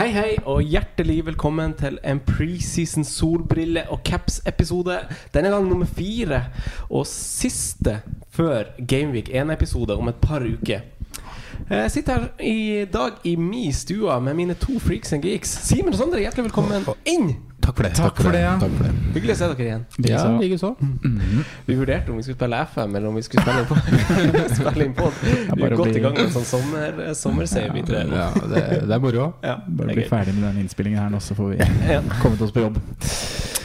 Hei, hei, og hjertelig velkommen til en preseason solbrille- og caps-episode. Denne gang nummer fire, og siste før Gameweek 1-episode om et par uker. Jeg sitter her i dag i min stua med mine to freaks and geeks. Simen og Sondre, hjertelig velkommen inn! Takk for det. Takk for det. Takk for det. Hyggelig å se dere igjen. Ja, Likeså. likeså. Vi vurderte om vi skulle spille FM, eller om vi skulle spille inn på spille inn på. Vi er godt i gang med en sånn sommer, sommersave. vi tror. Ja, det, det er moro. Ja, Bare bli ferdig med den innspillingen her nå, så får vi Ja. kommet oss på jobb.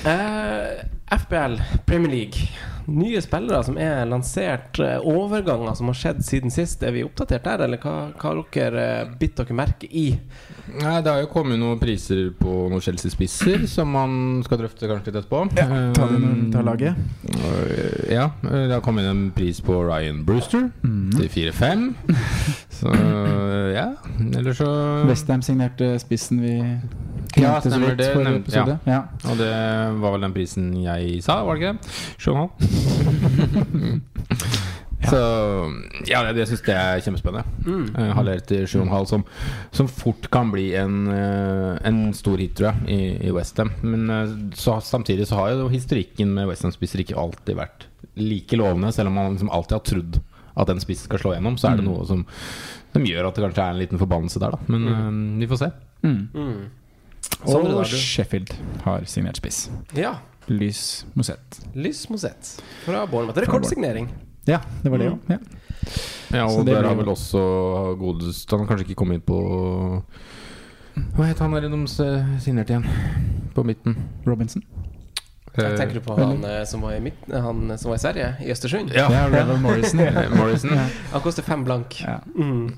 Eh, FBL, Premier League. Nye spillere som er lansert. eh, overganger som har skjedd siden sist. Er vi oppdatert der, eller hva har dere uh, bitt dere merke i? Nei, Det har jo kommet noen priser på noen Chelsea-spisser som man skal drøfte kanskje litt etterpå. Ja, Ta, den, når du tar Um, laget. Ja, det har kommet en pris på Ryan Brewster mm. til 4-5. Så ja, eller så Westham signerte spissen vi Ja, stemmer det, Nevnt, ja. Ja. Og det var vel den prisen jeg sa, var det ikke det? Sju halv. Så ja, jeg, jeg syns det er kjempespennende. Mm. Uh, Haller til 7,5 som, som fort kan bli en, eh, en stor hit, tror jeg, i, i Westham. Men eh, så, samtidig så har jo historikken med Westham-spisser ikke alltid vært like lovende. Selv om man liksom alltid har trodd at en spiss skal slå gjennom, så er det Mm. noe som, som gjør at det kanskje er en liten forbannelse der, da. Men mm. vi får se. Mm. Mm. Og? Sheffield har signert spiss. Ja. Lys Mosett. Lys Mosett fra Bournemouth. Rekordsignering. Ja, det var det Mm. òg. Ja. Ja, og det der har vel også godest Han har kanskje ikke kommet inn på Hva het han der de signerte igjen? På midten. Robinson. Jeg tenker du på han, eh, som var i midten han som var i Sverige, i Østersund? Ja. Ja, Randall Morrison. Eh, Morrison. Ja. Han koster fem blank. Ja. Mm.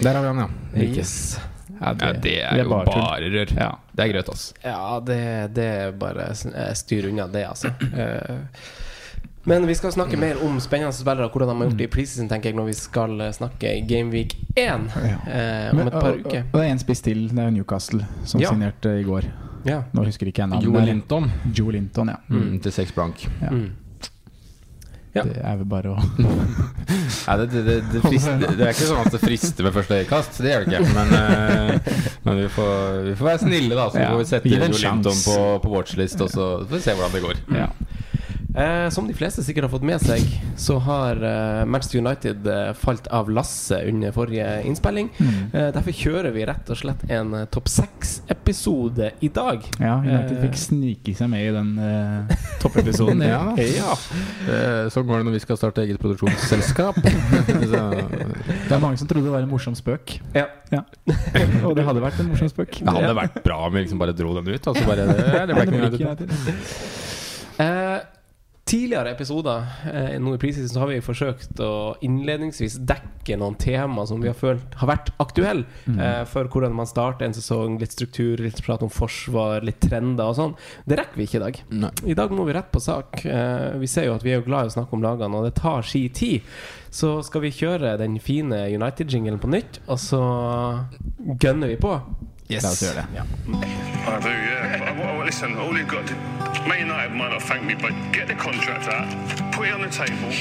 Der har vi han, ja. Yes. Ja, Ja, det er jo tull. bare rør. Ja. Det er grøt, altså. Ja, det, det er bare eh, styr unna det, altså. Eh, Men vi skal snakke mer om spennende spillere og hvordan de har gjort det i preseason, tenker jeg, når vi skal eh, snakke Gameweek 1 Ja. eh, om Men, et par og, uker. og det er en spiss til. Det er Newcastle som Ja. signerte i går. Ja. Nå husker ikke jeg navnet. Joe Linton Joe Linton, ja. mm, til seks blank. ja. Mm. Ja. Det er vel bare å Nei, det, det, det, det, frister, det er ikke sånn at det frister ved første øyekast. Det gjør det ikke. Men, uh, men vi, får, vi får være snille, da. Så Ja, får vi sette gi det en Jo Linton på, på watchlist, og så får vi se hvordan det går. Ja. Eh, som de fleste sikkert har fått med seg, så har eh, Manchester United eh, falt av lasset under forrige innspilling. Mm. Eh, derfor kjører vi rett og slett en eh, topp seks-episode i dag. Ja, United Eh, fikk snike seg med i den eh, toppepisoden. Ja. Ja. Eh, Sånn går det når vi skal starte eget produksjonsselskap. så, Det er mange som trodde det var en morsom spøk. Ja. Og det hadde vært en morsom spøk. det hadde vært bra om vi liksom bare dro den ut. Altså bare, det, det ble ikke noe United. Tidligere episoder eh, nå i preseason så har vi forsøkt å innledningsvis dekke noen tema som vi har følt har vært aktuelle Mm. eh, for hvordan man starter en sesong. Litt struktur, litt prat om forsvar, litt trender og sånn. Det rekker vi ikke i dag. Nei. I dag må vi rett på sak. Eh, vi ser jo at vi er jo glad i å snakke om lagene, og det tar si tid. Så skal vi kjøre den fine United-jinglen på nytt, og så gønner vi på. La oss gjøre det. I do, yeah. But, well, listen, all you've got to Man United might not thank me, but get the contract out, put it on the table,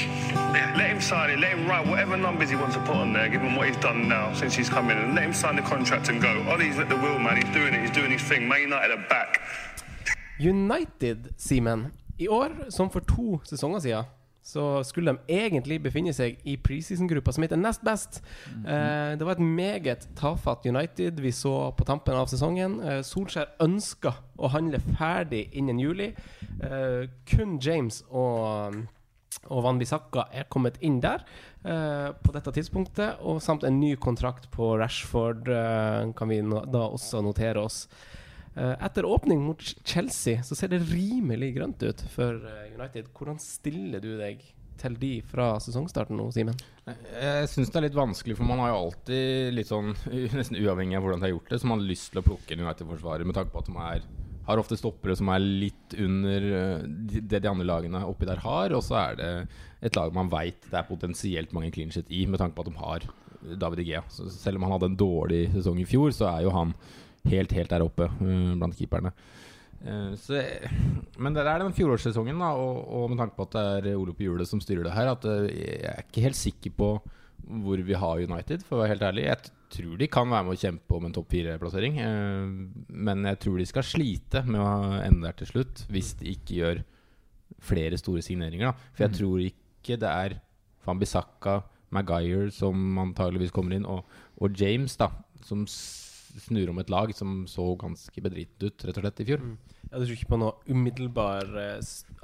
let him sign it, let him write whatever numbers he wants to put on there, give him what he's done now since he's come in, and let him sign the contract and go. Ollie's at the wheel, man. He's doing it. He's doing his thing. Man United are back. United, Simen. I år, som for to sesonger siden, så skulle de egentlig befinne seg i preseason-gruppa som heter nest best. eh, det var et meget tafatt United vi så på tampen av sesongen. Eh, Solskjær ønska å handle ferdig innen juli. Eh, kun James og og Van Bissaka er kommet inn der uh, på dette tidspunktet. Og samt en ny kontrakt på Rashford uh, kan vi no da også notere oss. Eh, etter åpning mot Chelsea så ser det rimelig grønt ut for eh, United. Hvordan stiller du deg til de fra sesongstarten nå, Simen? Jeg syns det er litt vanskelig, for man har jo alltid litt sånn Nesten uavhengig av hvordan de har gjort det, så man har lyst til å plukke en United-forsvarer med tanke på at de er, har ofte stoppere som er litt under eh, det de andre lagene oppi der har, og så er det et lag man veit det er potensielt mange clean i, med tanke på at de har David Igea. Selv om han hadde en dårlig sesong i fjor, så er jo han helt, helt der oppe eh, blant keeperne. Eh, så, men det er den fjorårssesongen, da, og, og med tanke på at det er Ole på hjulet som styrer det her, at eh, jeg er ikke helt sikker på hvor vi har United, for å være helt ærlig. Jeg tror de kan være med å kjempe om en topp fire-plassering. Men jeg tror de skal slite med å ende der til slutt, hvis de ikke gjør flere store signeringer. Da. For jeg Mm. tror ikke det er Fambisaka, Maguire som antageligvis kommer inn, og, og James, da, som snur om et lag som så ganske bedritent ut, rett og slett, i fjor. Mm. Jeg tror ikke på noe umiddelbar eh,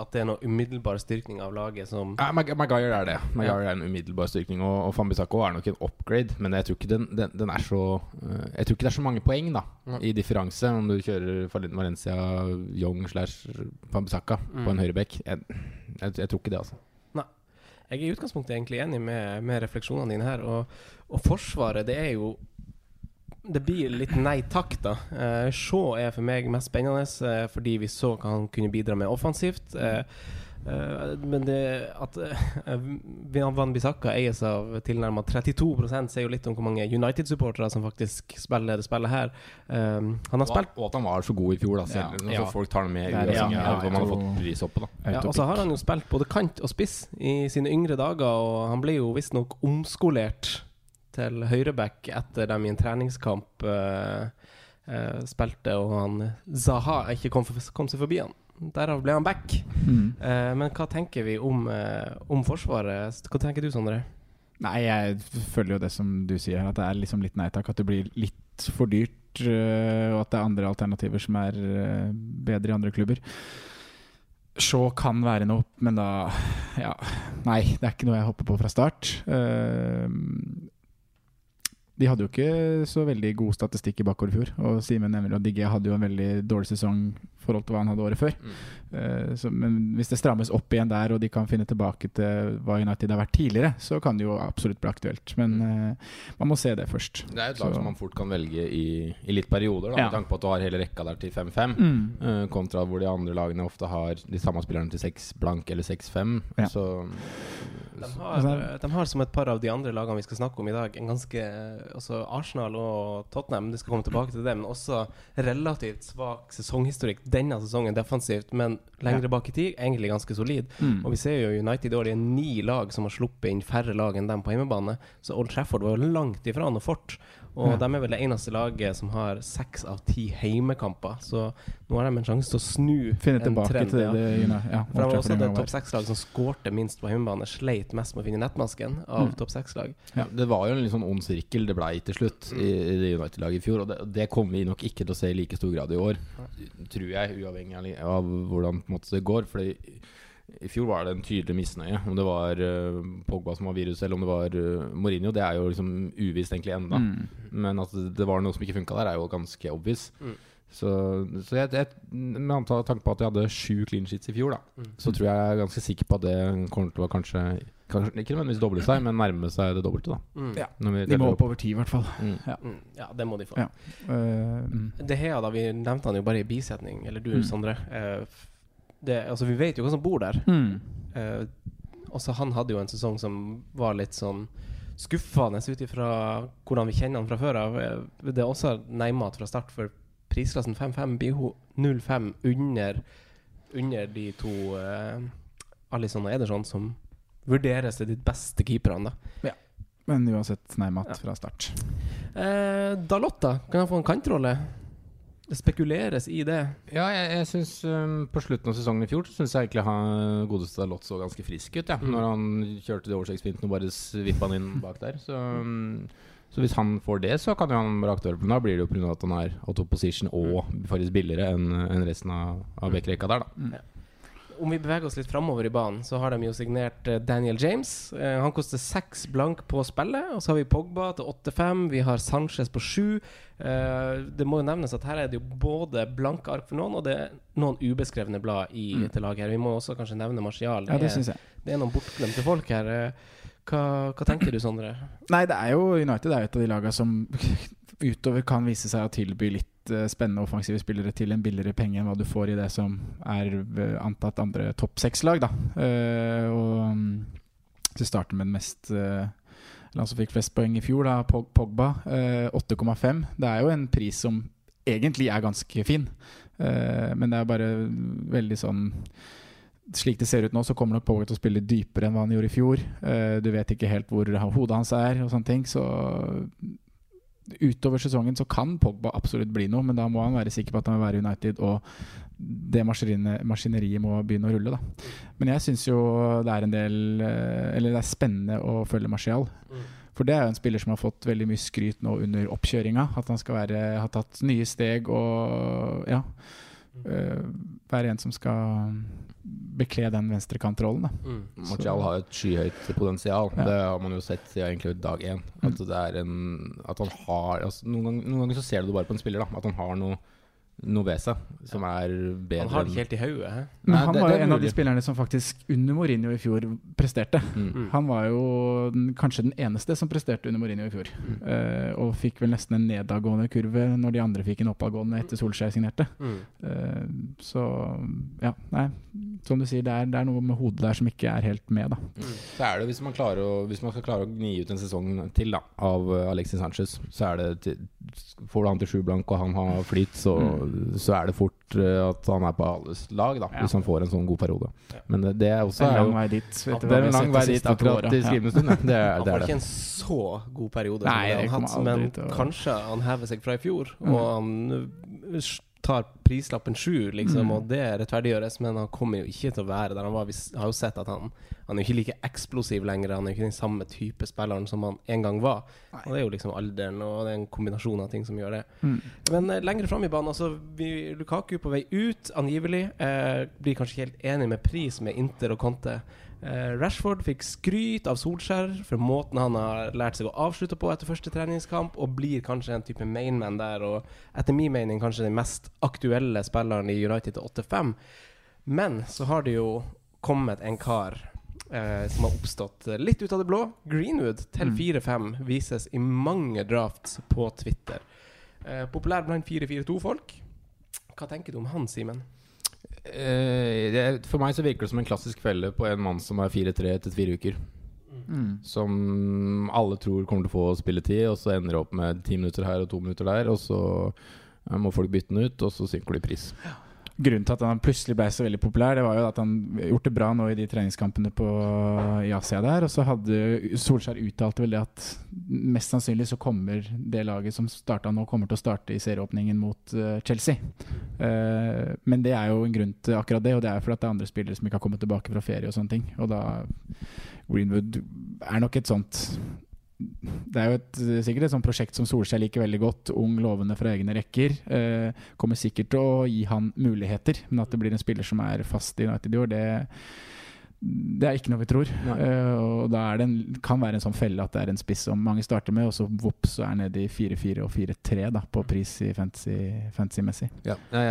At det er noe umiddelbar styrking av laget som Ja, Mag Maguire er det. Maguire er en umiddelbar styrking. Og, og Fambisako er nok en upgrade, men jeg tror ikke den, den, den er så eh, Jeg tror ikke det er så mange poeng da mm. i differanse om du kjører Valen- Valencia Young slash Fambisaka på en Mm. høyreback. Jeg, jeg, jeg tror ikke det, altså. Jeg er i utgangspunktet egentlig enig med, med refleksjonene dine her. Og, og Forsvaret, det er jo Det blir litt nei takk, da. Eh, Shaw er for meg mest spennende eh, fordi vi så hva han kunne bidra med offensivt. Eh, eh, men det at uh, Van Bissaka eies av tilnærmet 32 sier jo litt om hvor mange United-supportere som faktisk spiller det spillet her. Um, han har spilt og at han var så god i fjor, da. Selv, Ja. så Ja. folk tar det med er ja. Ja, har fått da Ja, og så har han jo spilt både kant og spiss i sine yngre dager, og han ble jo visstnok omskolert til høyreback etter dem i en treningskamp uh, uh, spilte, og han Zaha ikke kom, for, kom seg forbi han. Derav ble han back. Mm. Uh, men hva tenker vi om, om Forsvaret? Hva tenker du, Sondre? Nei, jeg følger jo det som du sier, at det er liksom litt nei takk. At det blir litt for dyrt, og at det er andre alternativer som er bedre i andre klubber. Shaw kan være noe, men da Ja. Nei, det er ikke noe jeg hopper på fra start. Uh, de hadde jo ikke så veldig god statistikk i bakover i fjor. Og Simen nevner at Digge hadde jo en veldig dårlig sesong i forhold til hva han hadde året før. Eh, så, men hvis det strammes opp igjen der, og de kan finne tilbake til hva United har vært tidligere, så kan det jo absolutt bli aktuelt. Men eh, man må se det først. Det er et lag Så- som man fort kan velge i, i litt perioder, da, Ja. med tanke på at du har hele rekka der til 5-5. Mm. eh, kontra hvor de andre lagene ofte har de samme spillerne til 6 blank eller 6-5. Ja. Så De har, Altså- de har, som et par av de andre lagene vi skal snakke om i dag, en ganske altså Arsenal og Tottenham, det skal komme tilbake til det, men også relativt svak sesonghistorikk denne sesongen defensivt, men lengre bak i tid egentlig ganske solid. Mm. Og vi ser jo United i år, det er ni lag som har sluppet inn færre lag enn dem på hjemmebane, så Old Trafford var jo langt ifra noe fort. Og Ja. de er vel det eneste laget som har seks av ti heimekamper, så nå har de en sjanse til å snu Finne en tilbake trend. til ja. det. you ja, For de var også det topp seks-lag som skårte minst på hjemmebane. Sleit mest med å finne nettmasken av Mm. topp seks-lag. Ja, det var jo en litt sånn ond sirkel det blei til slutt i, i det United-laget i fjor. Og det, det kommer vi nok ikke til å se i like stor grad i år, tror jeg, uavhengig av, hvordan på en måte, det går. Fordi i fjor var det en tydelig misnøye. Om det var uh, Pogba som var virus, eller om det var uh, Mourinho, det er jo liksom uvisst egentlig ennå. Mm. Men at det det var noe som ikke funka der, er jo ganske obvious. Mm. Så, så jeg, jeg, med antall tanke på at jeg hadde sju clean sheets i fjor, da, Mm. så tror jeg jeg er ganske sikker på at det kommer til å kanskje, kanskje Ikke nødvendigvis doble seg, men nærme seg det dobbelte. da Mm. Ja. Når vi De må opp over ti, i hvert fall. Mm. Mm. Ja, det må de få. Ja. Eh, mm. Det her, da, vi nevnte han jo bare i bisetning, eller du, Mm. Sondre. Uh, det, altså, vi vet jo hva som bor der. Mm. Eh, også han hadde jo en sesong som var litt sånn skuffende ut ifra hvordan vi kjenner han fra før av. Det er også neimat fra start, for prisklassen 5-5 blir hun 0-5 under, under de to uh, Alison og Ederson, som vurderes til de beste keeperne. da Men uansett, nei, Matt Ja. fra start. Eh, Dalotta, kan han få en kantrolle? Det spekuleres i det. Ja, jeg, jeg synes um, På slutten av sesongen i fjor Så syns jeg egentlig han godeste Dalot så ganske frisk ut. Ja. Mm. Når han kjørte de oversiktsfintene og bare svippa han inn bak der. Så, um, så hvis han får det, så kan jo han være aktør. Men da blir det jo pga. at han er out of position og faktisk billigere enn resten av, av backrekka der, da. Om vi beveger oss litt framover i banen, så har de jo signert eh, Daniel James. Eh, han koster seks blank på spillet. Og så har vi Pogba til 8-5. Vi har Sanchez på 7. Eh, det må jo nevnes at her er det jo både blanke ark for noen, og det er noen ubeskrevne blad i Mm. til laget her. Vi må også kanskje nevne Martial. Ja, det jeg. det er noen bortglemte folk her. Hva, hva tenker du, Sondre? Nei, det er jo United er et av de lagene som utover kan vise seg å tilby litt eh, spennende offensive spillere til en billigere penge enn hva du får i det som er eh, antatt andre topp seks-lag, Uh, Eh, og um, til å med den mest uh, han som fikk flest poeng i fjor, da, Pogba. eh, 8,5. Det er jo en pris som egentlig er ganske fin, men det er bare veldig sånn slik det ser ut nå, så kommer nok Pogba til å spille dypere enn hva han gjorde i fjor. Eh, du vet ikke helt hvor hodet hans er og sånne ting. Så utover sesongen så kan Pogba absolutt bli noe, men da må han være sikker på at han vil være United, og det maskineriet, må begynne å rulle. Da. Men jeg syns jo det er en del eh, Eller det er spennende å følge Martial. For det er jo en spiller som har fått veldig mye skryt nå under oppkjøringa. At han skal være, ha tatt nye steg og ja. Øh, være en som skal bekle den venstrekantrollen. Mm. Martial har et skyhøyt potensial. Ja. Det har man jo sett siden egentlig dag én. At, det er en, at han har altså, noen, ganger, noen ganger så ser du det bare på en spiller, da. At han har noe, seg som er bedre Han har det ikke helt i hodet. Men Nei, han det- var jo en av de spillerne som faktisk under Mourinho i fjor presterte. Mm. Mm. Han var jo den, kanskje den eneste som presterte under Mourinho i fjor. Mm. Uh, og fikk vel nesten en nedadgående kurve når de andre fikk en oppadgående etter Solskjær signerte. Mm. Uh, så ja, nei. Som du sier, det er, det er noe med hodet der som ikke er helt med, da. Så er det hvis man, å, hvis man skal klare å gni ut en sesong til da, av Alexis Sanchez, så er det til, Får du han til sju blank og han har flyt, så, så er det fort eh, at han er på alles lag, da, Ja. hvis han får en sånn god periode. Ja. Men det, det er også en lang vei dit. vet Det er en lang vei dit akkurat i Ja. skrivende stund. Det er Han har får ikke en så god periode, Nei, han har hatt, men til kanskje han hever seg fra i fjor, Mm. og han øh, tar prislappen sju, liksom, Mm. og det rettferdiggjøres, men han kommer jo ikke til å være der han var. Vi har jo sett at han, han er jo ikke like eksplosiv lenger, han er jo ikke den samme type spilleren som han en gang var. Og det er jo liksom alderen og det er en kombinasjon av ting som gjør det. Mm. Men eh, lenger fram i banen, altså vi, Lukaku på vei ut, angivelig. Eh, blir kanskje ikke helt enig med pris med Inter og Conte. Eh, Rashford fikk skryt av Solskjær for måten han har lært seg å avslutte på etter første treningskamp, og blir kanskje en type mainman der, og etter min mening kanskje den mest aktuelle spilleren i United til 8-5. Men så har det jo kommet en kar eh, som har oppstått litt ut av det blå. Greenwood til Mm. 4-5 vises i mange drafts på Twitter. Eh, populær blant 4-4-2-folk. Hva tenker du om han, Simen? Eh, for meg så virker det som en klassisk felle på en mann som er 4-3 etter fire uker. Mm. Som alle tror kommer til å få spilletid, og så ender det opp med ti minutter her og to minutter der. Og så eh, må folk bytte den ut, og så synker det i pris. Grunnen til at han plutselig ble så veldig populær, det var jo at han gjort det bra nå i de treningskampene på, i Asia der. Og så hadde Solskjær uttalt vel det at mest sannsynlig så kommer det laget som starta nå, kommer til å starte i serieåpningen mot uh, Chelsea. Uh, men det er jo en grunn til akkurat det, og det er fordi det er andre spillere som ikke har kommet tilbake fra ferie og sånne ting. Og da Greenwood er nok et sånt det er jo et, sikkert et sånt prosjekt som Solskjær liker veldig godt. Ung, lovende fra egne rekker. Eh, kommer sikkert til å gi han muligheter, men at det blir en spiller som er fast i United i år, det, det er ikke noe vi tror. Eh, og da er det en, kan være en sånn felle at det er en spiss som mange starter med, og så vops, så er nede i 4-4 og 4-3 da, på pris i fantasy- fantasy-messig. Ja. Det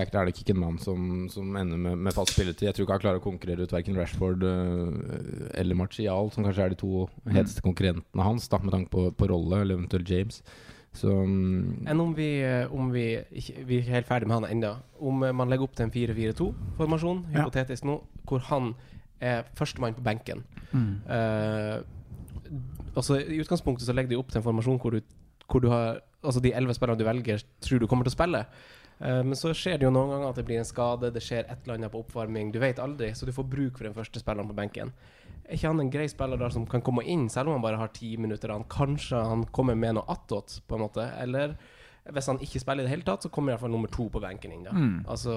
er, er ikke en mann som, som ender med, med fast spilletid. Jeg tror ikke han klarer å konkurrere ut verken Rashford uh, eller Martial, som kanskje er de to heteste konkurrentene hans, da, med tanke på, på rolle, eller eventuelt James. Så mm, Enn om vi, eh, om vi ikke, Vi er ikke helt ferdig med han ennå. Om man legger opp til en 4-4-2-formasjon, Ja. hypotetisk nå, hvor han er førstemann på benken Eh, altså I utgangspunktet så legger de opp til en formasjon hvor du, hvor du har Altså de elleve spillerne du velger, tror du kommer til å spille. Uh, men så skjer det jo noen ganger at det blir en skade, det skjer et eller annet på oppvarming. Du vet aldri, så du får bruk for den første spilleren på benken. Er ikke han en grei spiller der som kan komme inn, selv om han bare har ti minutter? Han, kanskje han kommer med noe attåt, på en måte? Eller hvis han ikke spiller i det hele tatt, så kommer i hvert fall nummer to på benken inn. da Mm. Altså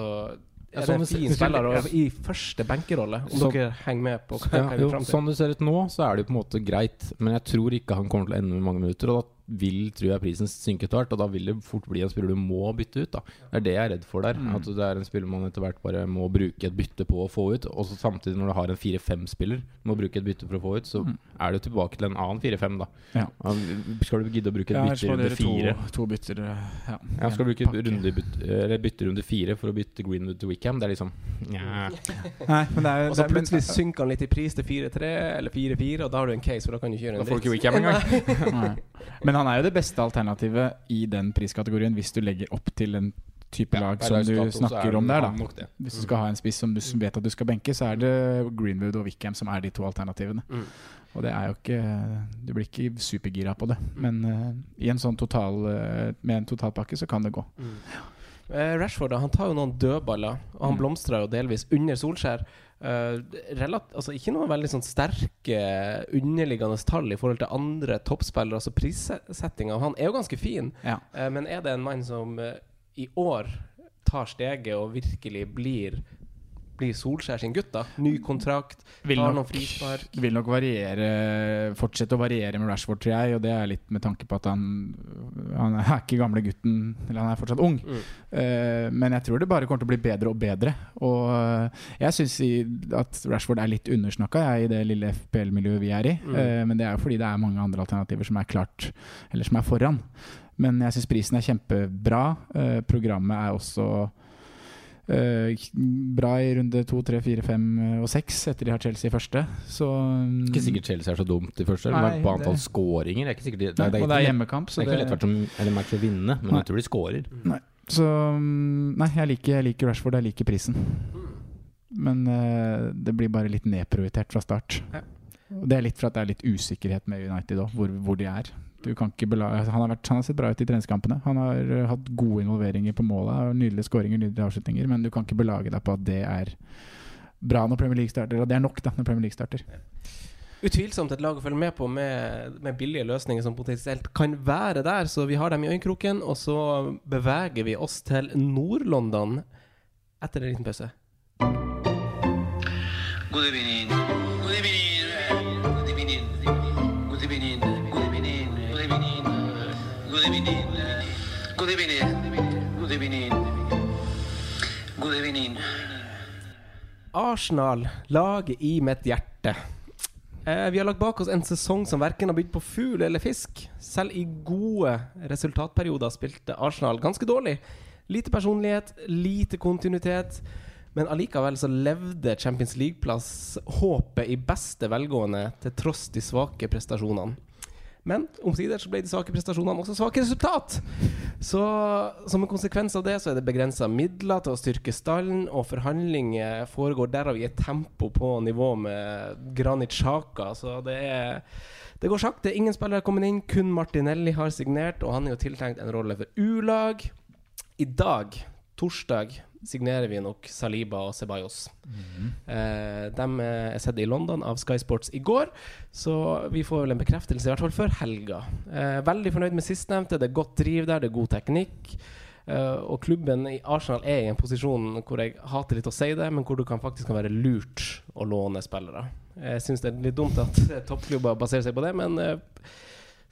er sånn det en det ser- fin spiller og i første benkerolle, om så, dere henger med på hva ja, jo, sånn det ser ut nå, så er det jo på en måte greit. Men jeg tror ikke han kommer til å ende med mange minutter. Og da vil tror jeg prisen synke etter hvert, og da vil det fort bli en spiller du må bytte ut. da Det er det jeg er redd for der. Mm. At det er en spiller man etter hvert bare må bruke et bytte på å få ut. Og så samtidig, når du har en 4-5-spiller, må bruke et bytte for å få ut, så Mm. er du tilbake til en annen 4-5, da. Ja. Skal du gidde å bruke et bytte i runde fire? to, to bytter. Ja, Ja, skal du bruke et runde bytte, eller bytte runde fire for å bytte Greenwood til Wickham? Det er liksom Nja. Nei, men det er, Og så plutselig synker han litt i pris til 4-3 eller 4-4, og da har du en case, for da kan du kjøre gjøre en får du ikke dritt. Wickham engang. Men han er jo det beste alternativet i den priskategorien hvis du legger opp til en type Ja, lag som du snakker er om der. da. Hvis du skal ha en spiss som du vet at du skal benke, så er det Greenwood og Wickham som er de to alternativene. Mm. Og det er jo ikke Du blir ikke supergira på det. Men uh, i en sånn total uh, med en totalpakke så kan det gå. Mm. Eh, Rashford han tar jo noen dødballer, og han Mm. blomstrer jo delvis under Solskjær. Uh, relat, altså ikke noen veldig sånn sterke underliggende tall i forhold til andre toppspillere. Altså Prissettinga han er jo ganske fin, Ja. uh, men er det en mann som uh, i år tar steget og virkelig blir blir Solskjær sin gutt, da? Ny kontrakt, Vil tar nok, noen frispark. vil nok variere Fortsette å variere med Rashford, tror jeg. Og det er litt med tanke på at han Han er ikke gamle gutten, eller han er fortsatt ung. Mm. Uh, men jeg tror det bare kommer til å bli bedre og bedre. Og eh, jeg syns at Rashford er litt undersnakka i det lille FPL-miljøet vi er i. Mm. Uh, men det er jo fordi det er mange andre alternativer som er klart Eller som er foran. Men jeg syns prisen er kjempebra. Uh, programmet er også bra i runde to, tre, fire, fem eh, og seks etter de har Chelsea i første. Så mm, Ikke sikkert Chelsea er så dumt i første. Nei, på antall det- skåringer det er ikke sikkert de, Nei, det, er, og det er ikke hjemmekamp, det er ikke det, lett vært som, eller match å vinne, men Nei. jeg tror de scorer. Så mm, Nei, jeg liker, jeg liker Rashford, jeg liker prisen. Men uh, det blir bare litt nedprioritert fra start. Ja. Og Det er litt for at det er litt usikkerhet med United òg, hvor, hvor de er. Du kan ikke bela altså, han, har vært, han har sett bra ut i treningskampene. Han har eh, hatt gode involveringer på målet. Nydelige skåringer, nydelige avslutninger. Men du kan ikke belage deg på at det er bra når Premier League starter. Og det er nok da når Premier League starter. Utvilsomt et lag å følge med på med, med billige løsninger som potensielt kan være der. Så vi har dem i øyekroken, og så beveger vi oss til Nord-London etter en liten pause. Good evening. Arsenal, laget i mitt hjerte. Eh, vi har lagt bak oss en sesong som verken har bydd på fugl eller fisk. Selv i gode resultatperioder spilte Arsenal ganske dårlig. Lite personlighet, lite kontinuitet. Men allikevel så levde Champions League-plass håpet i beste velgående til tross de svake prestasjonene. Men omsider ble de svake prestasjonene også svake resultat. Så som en konsekvens av det så er det begrensa midler til å styrke stallen, og forhandlinger foregår derav i et tempo på nivå med Granit Sjaka. Så det er det går sakte. Ingen spillere er kommet inn, kun Martinelli har signert, og han er jo tiltenkt en rolle for U-lag. I dag, torsdag, signerer vi nok Saliba og Ceballos. Eh, de er sett i London av Sky Sports i går, så vi får vel en bekreftelse, i hvert fall før helga. Eh, veldig fornøyd med sistnevnte. Det er godt driv der, det er god teknikk. Eh, og klubben i Arsenal er i en posisjon hvor jeg hater litt å si det, men hvor det kan faktisk kan være lurt å låne spillere. Jeg syns det er litt dumt at eh, toppklubber baserer seg på det, men eh,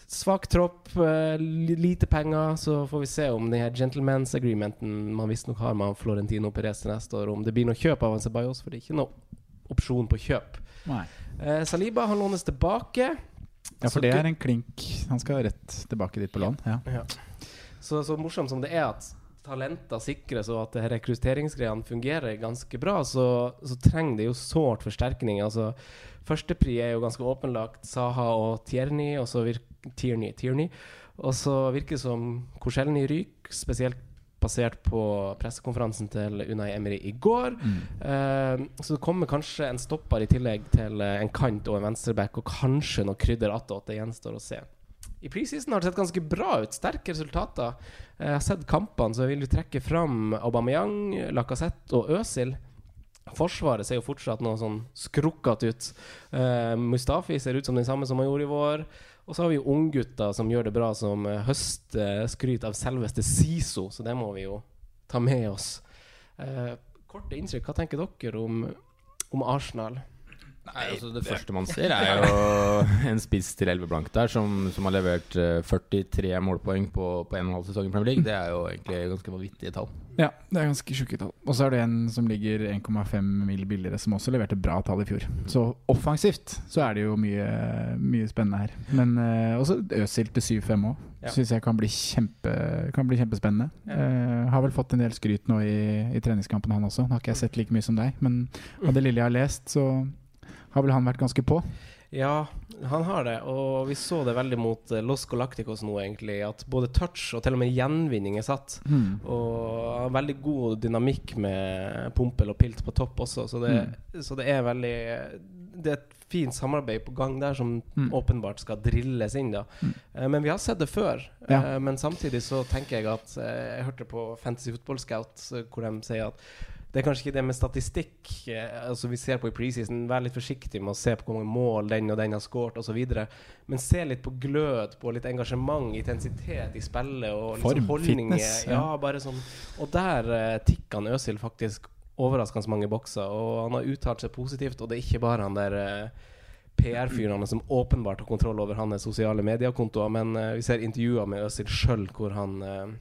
Svak tropp, eh, lite penger. Så får vi se om den her gentleman's agreementen man visstnok har med Florentino Perez til neste år, om det blir noe kjøp av Ceballos, for det er ikke noe opsjon på kjøp. Eh, Saliba han lånes tilbake. Ja, for det er en klink. Han skal rett tilbake dit på lån. Ja. Ja. Så, så morsomt som det er at talenter sikres, og at rekrutteringsgreiene fungerer ganske bra, så, så trenger det jo sårt forsterkning. Altså, Førstepri er jo ganske åpenlagt Saha og Tierney, og så virker Tierney, Tierney. Og så virker det som Korselny ryker, spesielt basert på pressekonferansen til Unai Emery i går. Eh, så det kommer kanskje en stopper i tillegg til eh, en kant og en venstreback, og kanskje noe krydder attåt. Det gjenstår å se. I preseason har det sett ganske bra ut. Sterke resultater. Eh, Jeg har sett kampene, så jeg vil jo trekke fram Aubameyang, Lacassette og Øsil. Forsvaret ser jo fortsatt noe sånn skrukkete ut. Uh, Mustafi ser ut som den samme som han gjorde i vår. Og så har vi jo unggutter som gjør det bra, som høstskryt høster skryt av selveste Siso, så det må vi jo ta med oss. Eh, korte inntrykk, hva tenker dere om, om Arsenal? Nei, altså Det første man ser, er jo en spiss til 11 blank der, som, som har levert eh, 43 målpoeng på, på en og en halv sesong i Premier League. Det er jo egentlig ganske vanvittige tall. Ja, det er ganske sjuke tall. Og så er det en som ligger 1,5 mil billigere, som også leverte bra tall i fjor. Så offensivt så er det jo mye, mye spennende her. Men uh, også Øzil til 7-5 òg. Ja. Syns jeg kan bli, kjempe, kan bli kjempespennende. Eh, har vel fått en del skryt nå i, i treningskampen, han også. Nå har ikke jeg sett like mye som deg, men av det lille jeg har lest, så har vel han vært ganske på. Ja, han har det, og vi så det veldig mot eh, Los Galacticos nå, egentlig. At både touch og til og med gjenvinning er satt. Og har veldig god dynamikk med Pumpel og Pilt på topp også, så det, så det er veldig det er et fint samarbeid på gang der som Mm. åpenbart skal drilles inn. da Eh, Men vi har sett det før. Ja. Eh, Men samtidig så tenker jeg at eh, Jeg hørte på Fantasy Football Scout eh, hvor de sier at det er kanskje ikke det med statistikk eh, altså vi ser på i preseason. Vær litt forsiktig med å se på hvor mange mål den og den har skåret osv. Men se litt på glød, på litt engasjement, intensitet i spillet og liksom Form, holdninger. fitness, Ja. ja. bare sånn Og der uh, han Øsil faktisk overraskende mange bokser. Og han har uttalt seg positivt, og det er ikke bare han der uh, PR-fyrene som åpenbart har kontroll over hans sosiale mediekontoer, men uh, vi ser intervjuer med Øsil sjøl hvor han eh,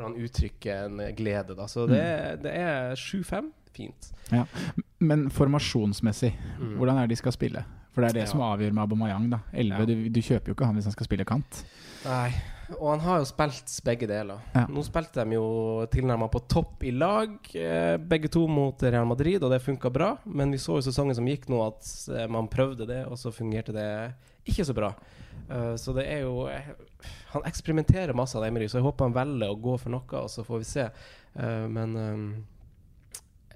Hvor han uttrykker en glede. Da. Så det, det er 7-5. Fint. Ja. Men formasjonsmessig, Mm. hvordan er det de skal spille? For det er det Ja. som avgjør med Aubameyang. da 11, Ja. du, du kjøper jo ikke han hvis han skal spille kant. Nei. Og han har jo spilt begge deler. Ja. Nå spilte de jo tilnærma på topp i lag, eh, begge to mot Real Madrid, og det funka bra. Men vi så jo sesongen som gikk nå, at eh, man prøvde det, og så fungerte det ikke så bra. Uh, så det er jo eh, Han eksperimenterer masse av Emery, så jeg håper han velger å gå for noe, og så får vi se. Uh, men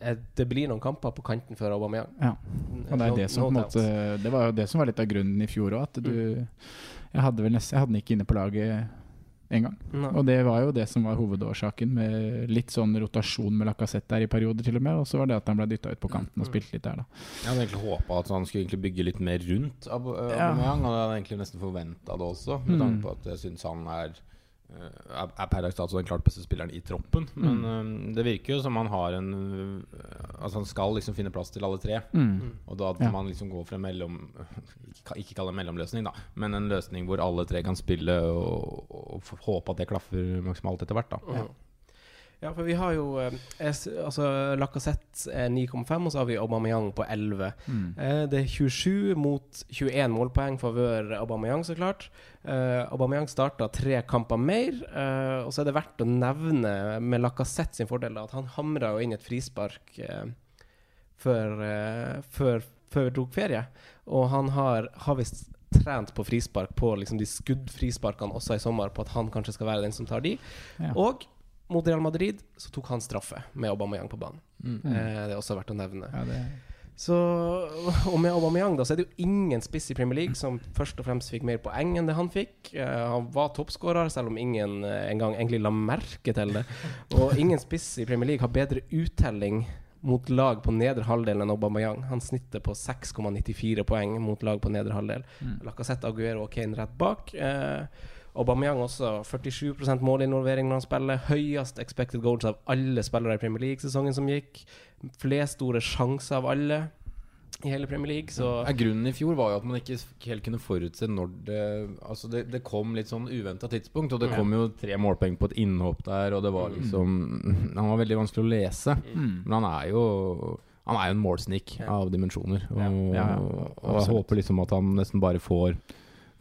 eh, det blir noen kamper på kanten for Aubameyang. Ja. Og det, er det, som, måte, det var jo det som var litt av grunnen i fjor òg. Mm. Jeg hadde vel nesten Jeg hadde den ikke inne på laget en gang. Nei. Og det var jo det som var hovedårsaken, med litt sånn rotasjon med Lacassette der i perioder til og med. Og så var det at han ble dytta ut på kanten og Mm. spilte litt der, da. Jeg hadde egentlig håpa at han skulle egentlig bygge litt mer rundt Aubameyang, Ja. Og jeg hadde egentlig nesten forventa det også, med Mm. tanke på at jeg syns han er er er per dags dato den klart beste spilleren i troppen. Men Mm. eh, det virker jo som han har en eh, Altså han skal liksom finne plass til alle tre. Mm. Og da Ja. man liksom går for en mellom Ikke, ikke kalle det mellomløsning, da, men en løsning hvor alle tre kan spille og, og f- håpe at det klaffer maksimalt etter hvert. da Ja. Ja, for vi har jo eh, altså Lacassette er 9,5, og så har vi Aubameyang på 11. Mm. Eh, det er 27 mot 21 målpoeng favør Aubameyang, så klart. Eh, Aubameyang starta tre kamper mer, eh, og så er det verdt å nevne med Lacassette sin fordel at han hamra jo inn et frispark før, før, før vi tok ferie. Og han har, har visst trent på frispark på liksom de skuddfrisparkene også i sommer, på at han kanskje skal være den som tar de. Ja. Og mot Real Madrid så tok han straffe med Aubameyang på banen. Mm. Eh, det er også verdt å nevne. Ja, det, Så, og med Aubameyang da, så er det jo ingen spiss i Premier League som først og fremst fikk mer poeng enn det han fikk. Eh, han var toppskårer, selv om ingen eh, engang egentlig la merke til det. Og ingen spiss i Premier League har bedre uttelling mot lag på nedre halvdel enn Aubameyang. Han snitter på 6,94 poeng mot lag på nedre halvdel. Mm. Lacassette, Aguero og Kane rett bak. Eh, Aubameyang også 47% målinvolvering når han spiller. Høyest expected goals av alle spillere i Premier League-sesongen som gikk. Flest store sjanser av alle i hele Premier League. Så Ja, grunnen i fjor var jo at man ikke helt kunne forutse når det Altså det, det kom litt sånn uventa tidspunkt, og det kom jo tre målpoeng på et innhopp der, og det var liksom Han var veldig vanskelig å lese. mm. Men han er jo Han er jo en målsnik Ja. av dimensjoner. Og, Ja, ja, ja, og jeg håper liksom at han nesten bare får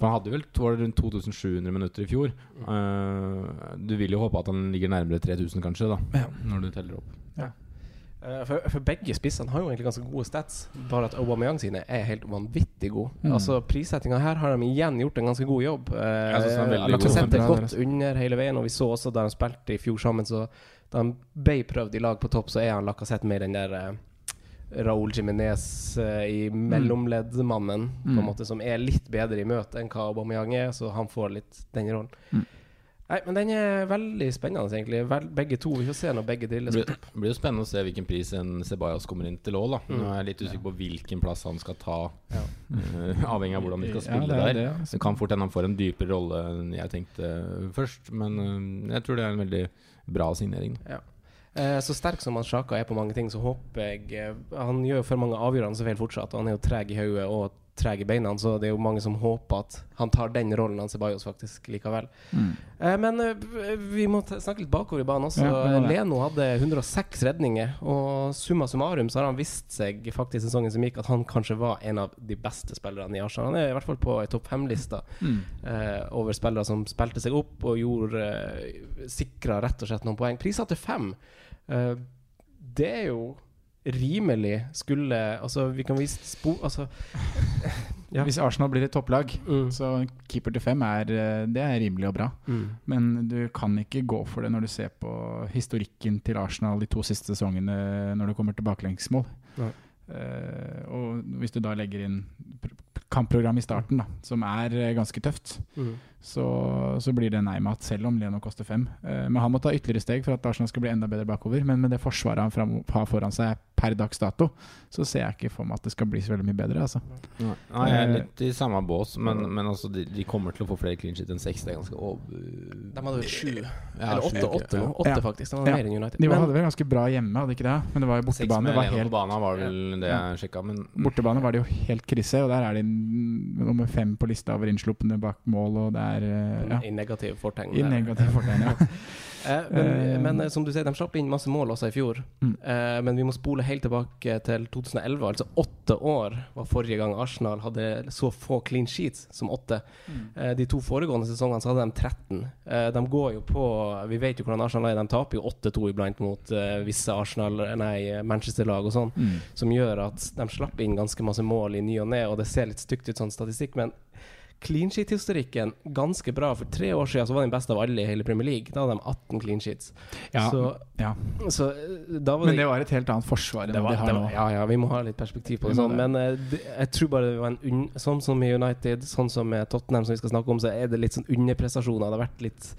For han hadde vel var det rundt 2700 minutter i fjor. Uh, du vil jo håpe at han ligger nærmere 3000, kanskje, da Ja. når du teller opp. Eh, For, for begge spissene har jo egentlig ganske gode stats, bare at Aubameyang sine er helt vanvittig gode. Mm. Altså Prissettinga her har de igjen gjort en ganske god jobb. Uh. Lacassette er Bra der, godt under hele veien, og vi så også da de spilte i fjor sammen, så da de ble prøvd i lag på topp, så er han Lacassette med den der uh, Raúl Jiminez eh, i mellomleddmannen, på en Mm. måte, som er litt bedre i møte enn hva Aubameyang er, så han får litt den rollen. Mm. Nei, men den er veldig spennende, egentlig. Vel, begge to. Vi får se når begge drilles Det blir jo spennende å se hvilken pris en Ceballos kommer inn til òg, da. Nå Mm. er jeg litt usikker på hvilken plass han skal ta, Ja. eh, avhengig av hvordan de skal Ja, spille det er der. det, altså. Det kan fort hende han får en dypere rolle enn jeg tenkte først, men eh, jeg tror det er en veldig bra signering. Eh, så sterk som han Sjaka er på mange ting, så håper jeg eh, Han gjør jo for mange avgjørende feil fortsatt, og han er jo treg i hodet og treg i beina, så det er jo mange som håper at han tar den rollen han Sebajos faktisk likevel. Mm. Eh, men eh, vi må snakke litt bakover i banen også. Ja. Leno hadde 106 redninger, og summa summarum så har han vist seg faktisk sesongen som gikk at han kanskje var en av de beste spillerne i Arsenal. Han er i hvert fall på ei topp fem-lista Mm. eh, over spillere som spilte seg opp og gjorde eh, sikra rett og slett noen poeng. Priser til fem. Eh, det er jo rimelig skulle Altså, vi kan vise spo... Altså Ja. Hvis Arsenal blir et topplag, mm, så keeper til fem er, eh, det er rimelig og bra. mm, Men du kan ikke gå for det når du ser på historikken til Arsenal de to siste sesongene når det kommer til baklengsmål. Nei. Eh, og hvis du da legger inn pr- kampprogram i starten, da, som er eh, ganske tøft, Mm. Så, så blir det nei-mat, selv om Leno koster fem. Eh, men han må ta ytterligere steg for at Arsenal skal bli enda bedre bakover. Men med det forsvaret han fram, har foran seg per dags dato, så ser jeg ikke for meg at det skal bli så veldig mye bedre. Altså. Nei, Nei, jeg er Eh, litt i samme bås, men, men altså, de, de kommer til å få flere clean shit enn seks. Det er ganske over... De hadde vel sju. Ja, Eller åtte, åtte ja. Åtte, Ja. faktisk. De var Ja. mer enn United. De hadde vel ganske bra hjemme, hadde ikke det? Men det var jo bortebane. Det var helt, banen var vel det jeg sjekka, men bortebane var det jo helt krise, og der er de nummer fem på lista over innslupne bak mål, og det er eh, ja, I negativ fortegn. i negativ fortegn. Ja. Eh, men, Eh, men som du sier, de slapp inn masse mål også i fjor. Mm. Eh, men vi må spole helt tilbake til 2011. Altså åtte år var forrige gang Arsenal hadde så få clean sheets som åtte. Eh, de to foregående sesongene så hadde de 13. Eh, de går jo på Vi vet jo hvordan Arsenal er. De taper jo 8-2 iblant mot visse Arsenal Nei, Manchester-lag og sånn. Mm. Som gjør at de slapp inn ganske masse mål i ny og ne, og det ser litt stygt ut sånn statistikk, men clean sheet-historikken ganske bra. For tre år siden så var den beste av alle i hele Premier League. Da hadde de 18 clean sheets. Ja, Så, ja. så eh, da var Men det var et helt annet forsvar enn det var, de har nå. ja, ja, vi må ha litt perspektiv på det. Sånn. Men eh, det, jeg tror bare det var en sånn som med United, sånn som med Tottenham, som vi skal snakke om, så er det litt sånn underprestasjoner. Det har vært litt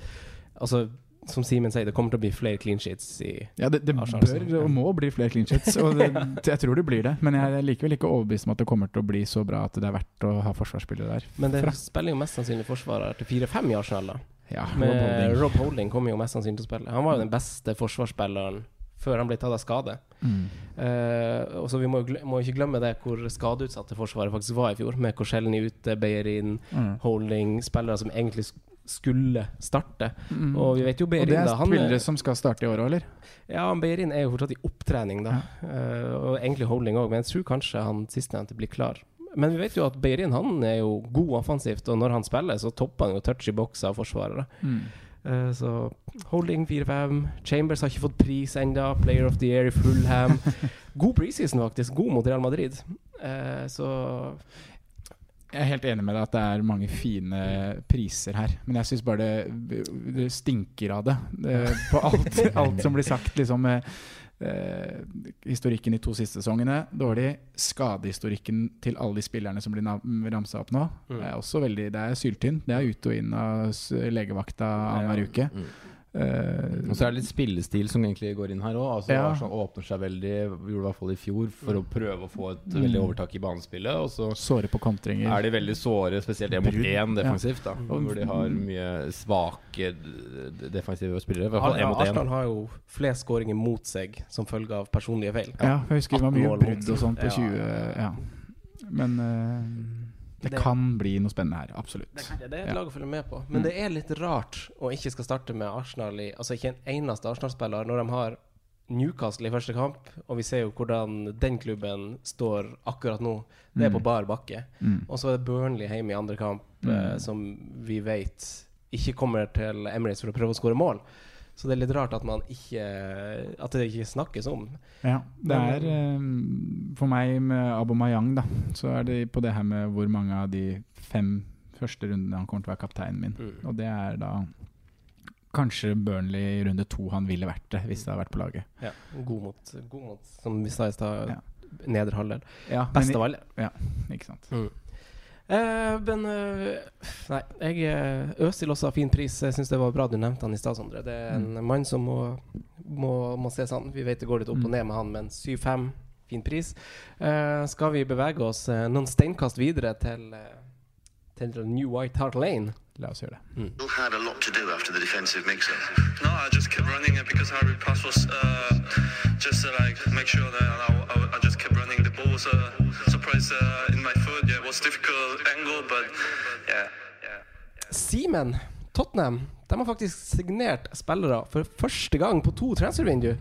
Altså, som Simen sier, det kommer til å bli flere clean sheets i Ja, det, det bør og må bli flere clean sheets. Og det, jeg tror det blir det. Men jeg er likevel ikke overbevist om at det kommer til å bli så bra at det er verdt å ha forsvarsspillere der. Men det spiller jo mest sannsynlig forsvarer til 4-5 i Arsenal, da. Ja, Med Rob Holding. Rob Holding kommer jo mest sannsynlig til å spille. Han var jo den beste forsvarsspilleren før han ble tatt av skade. Mm. Uh, og så Vi må jo ikke glemme det hvor skadeutsatte Forsvaret faktisk var i fjor, med Korselny ute, Beyerin, Mm. Holding, spillere som egentlig skulle starte. Mm. Og vi vet jo Og det er. Spillere som skal starte i år òg, eller? ja, han Beyerin er jo fortsatt i opptrening, da. Eh, og egentlig Holding òg, men jeg tror kanskje han sistnevnte blir klar. Men vi vet jo at Beirin, han er jo god offensivt, og når han spiller, så topper han jo touch i boks av forsvarere. Mm. Eh, så Holding 4-5. Chambers har ikke fått pris enda Player of the Year i Fullham. God preseason, faktisk. God mot Real Madrid. Eh, så Jeg er helt enig med deg at det er mange fine priser her. Men jeg syns bare det, det stinker av det. det på alt, alt som blir sagt. Liksom, eh, eh, historikken de to siste sesongene dårlig. Skadehistorikken til alle de spillerne som blir ramsa opp nå, Mm. er også veldig Det er syltynt. Det er ut og inn av legevakta annenhver uke. Mm. Eh, Og så er det litt spillestil som egentlig går inn her òg. Altså, Ja. Sånn, åpner seg veldig, gjorde det i hvert fall i fjor, for å prøve å få et Mm. veldig overtak i banespillet. Og så såre på kontringer. er de veldig såre, spesielt én mot én ja. defensivt. da Hvor de har mye svake defensive spillere. I hvert fall én mot Arsenal én. har jo flest skåringer mot seg som følge av personlige feil. Ja, jeg husker det var mye brudd og sånt på Ja. 20 Ja. Men eh, det, Det- kan bli noe spennende her. Absolutt. Det er et Ja. lag å følge med på. Men Mm. det er litt rart å ikke skal starte med Arsenal i Altså ikke en eneste Arsenal-spiller når de har Newcastle i første kamp, og vi ser jo hvordan den klubben står akkurat nå. Det er på Mm. bar bakke. Mm. Og så er det Burnley hjemme i andre kamp, Mm. eh, som vi vet ikke kommer til Emirates for å prøve å skåre mål. Så det er litt rart at man ikke At det ikke snakkes om. Ja, det er eh, For meg med Abomayang, da, så er det på det her med hvor mange av de fem første rundene han kommer til å være kapteinen min. Mm. Og det er da kanskje Burnley i runde to han ville vært det, hvis det hadde vært på laget. Ja, god mot, god mot som vi sa i stad, Ja. nedre halvdel. Ja, Best av alle. Ikke sant. Eh, men eh, Nei, jeg eh, Øzil også har fin pris. Jeg syns det var bra du nevnte han i stad, Sondre. Det er en mann som må, må, må ses an. Vi vet det går litt opp og Mm. ned med han, men 7-5, fin pris. Eh, skal vi bevege oss eh, noen steinkast videre til, til New White Hart Lane? La oss gjøre det. Still had a lot to do after the defensive mix-up. No, I just kept running it because Harry Pass was uh, just to like make sure that I, I, was a surprise uh, in my foot. Yeah, it was difficult angle, but yeah, yeah. Simen, Tottenham, de har faktisk signert spillere for første gang på to transfervindu.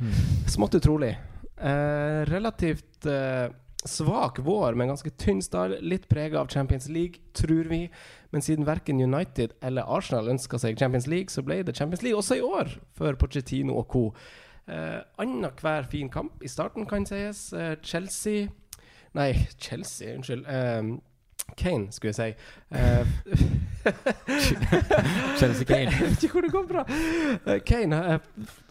Smått utrolig. Eh, relativt eh, svak vår, men ganske tynn stall. Litt prega av Champions League, tror vi. Men siden verken United eller Arsenal ønska seg Champions League, så ble det Champions League også i år for Pochettino og co. Eh, Annenhver fin kamp i starten, kan sies. Eh, Chelsea Nei, Chelsea, unnskyld. Um, Kane, skulle jeg si. Uh, Chelsea Kane. Jeg vet ikke hvor det kom fra. Uh, Kane eh,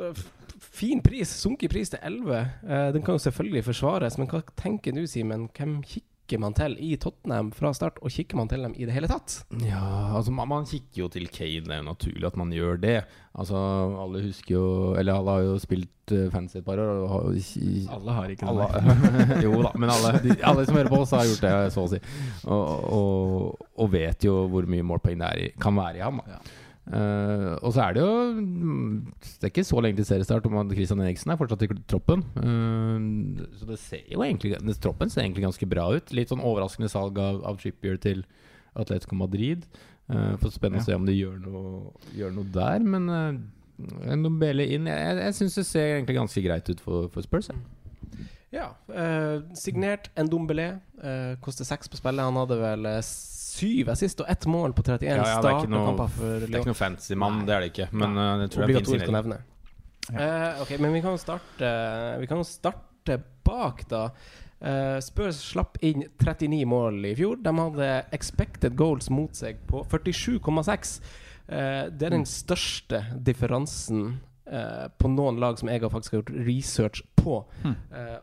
f- Fin pris. Sunket pris til 11. Eh, Den kan jo selvfølgelig forsvares, men hva tenker du, Simen? Hvem kikker man til i Tottenham fra start, og kikker man til dem i det hele tatt? Ja, altså man, man kikker jo til Kane. Det er jo naturlig at man gjør det. Altså, alle husker jo Eller alle har jo spilt uh, fancy et par år. Og har, i- Alle har ikke det. jo da, men alle, de, alle som hører på oss, har gjort det, så å si. Og, og, og vet jo hvor mye målpoeng det er i, kan være i ham. Da. Eh, og så er det jo mm, Det er ikke så lenge til seriestart om at Christian Eriksen er fortsatt i troppen. Uh, så det ser jo egentlig det, Troppen ser egentlig ganske bra ut. Litt sånn overraskende salg av, av Trippier til Atletico Madrid. Uh, for spennende å se om de gjør noe, gjør noe der. Men uh, Nobele inn Jeg, jeg, jeg syns det ser egentlig ganske greit ut for, for Spurs. jeg. Ja. eh, signert Ndombele. Uh, koster seks på spillet. Han hadde vel eh, syv assist og ett mål på 31 Ja, ja, det er ikke noe- for Det er ikke noe fancy mann, det er det ikke. Men uh, jeg tror jeg er fin å signering. Ja. Uh, ok, men vi kan jo starte Vi kan jo starte bak, da. Uh, Spurs slapp inn 39 mål i fjor. De hadde expected goals mot seg på 47,6. Uh, det er den største differansen uh, på noen lag som jeg har faktisk har gjort research på. Eh,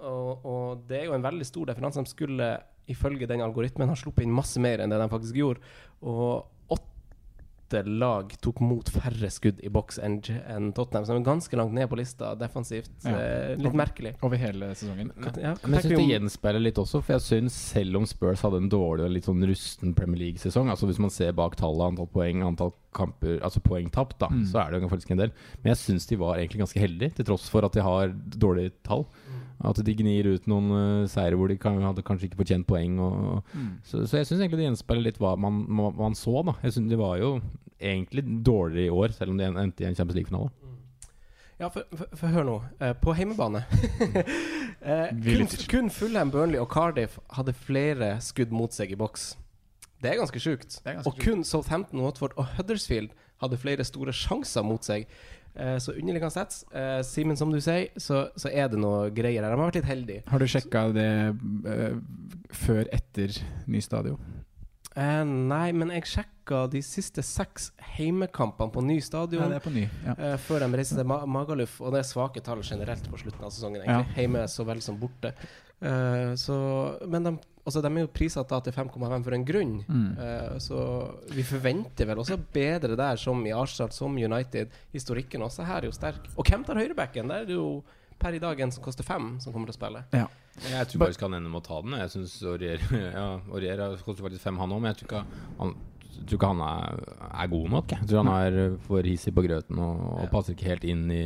og, og det er jo en veldig stor differanse. De skulle ifølge den algoritmen har sluppet inn masse mer enn det de faktisk gjorde. Og åtte lag tok mot færre skudd i boks enn Tottenham, de er ganske langt ned på lista defensivt. Ja. Eh, litt merkelig. Over hele sesongen. Ja, Men jeg syns det gjenspeiler litt også, for jeg syns selv om Spurs hadde en dårlig og litt sånn rusten Premier League-sesong Altså Hvis man ser bak tallet, antall poeng, antall kamper Altså poengtapt, da, Mm. så er det jo faktisk en del. Men jeg syns de var egentlig ganske heldige, til tross for at de har dårlige tall. At de gnir ut noen uh, seire hvor de kan, hadde kanskje ikke fortjent poeng. Og, Mm. så, så jeg syns egentlig det gjenspeiler litt hva man, man, man så, da. Jeg synes De var jo egentlig dårligere i år, selv om de endte i en Champions League-finale. Ja, for, for, for hør nå. Uh, på hjemmebane uh, kun, lytter. kun Fulham, Burnley og Cardiff hadde flere skudd mot seg i boks. Det er ganske sjukt. Er ganske Og kun Southampton, Watford og Huddersfield hadde flere store sjanser mot seg. Eh, så underliggende sett, uh, Simen, som du sier, så, så er det noe greier her. De har vært litt heldige. Har du sjekka det uh, før etter ny stadion? Uh, nei, men jeg sjekka de siste seks heimekampene på ny Ja, stadion. det er på ny. Ja. Eh, før de reiser til Ma Magaluf, og det er svake tall generelt på slutten av sesongen. egentlig Hjemme så vel som borte. Eh, så, men de, altså, de er jo prissatt til 5,5 for en grunn. Mm. Eh, så vi forventer vel også bedre der, som i Arsenal, som United. Historikken også her er jo sterk. Og hvem tar høyrebacken? Der er det jo per i dag en som koster fem, som kommer til å spille. Ja. Jeg tror bare skal han ende med å ta den. Jeg synes Aurier ja, Aurier koster faktisk fem, han òg, men jeg tror ikke han, tror ikke han er, er god nok. Jeg tror han er for hissig på grøten og, og passer ikke helt inn i,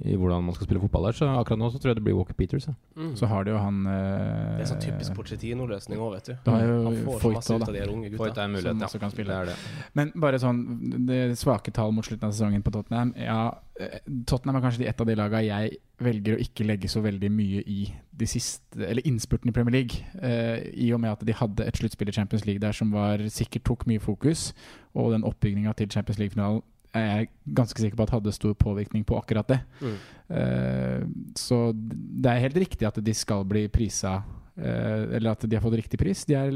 i hvordan man skal spille fotball der. Så akkurat nå så tror jeg det blir Walker Peters. Ja. Mm. Så har de jo han eh, det er sånn typisk Porcetino-løsning òg, vet du. Du har jo Han får Foyt masse ut da. av de unge Foyt gutta. er en mulighet, ja. kan spille. Det er det. Men bare sånn det svake tall mot slutten av sesongen på Tottenham Ja, eh, Tottenham er kanskje et av de lagene jeg velger å ikke legge så veldig mye i de siste Eller innspurten i Premier League. eh, I og med at de hadde et sluttspill i Champions League der som var sikkert tok mye fokus, og den oppbygninga til Champions League-finalen er jeg ganske sikker på at hadde stor påvirkning på akkurat det. Mm. Eh, så det er helt riktig at de skal bli prisa eh, Eller at de har fått riktig pris. De er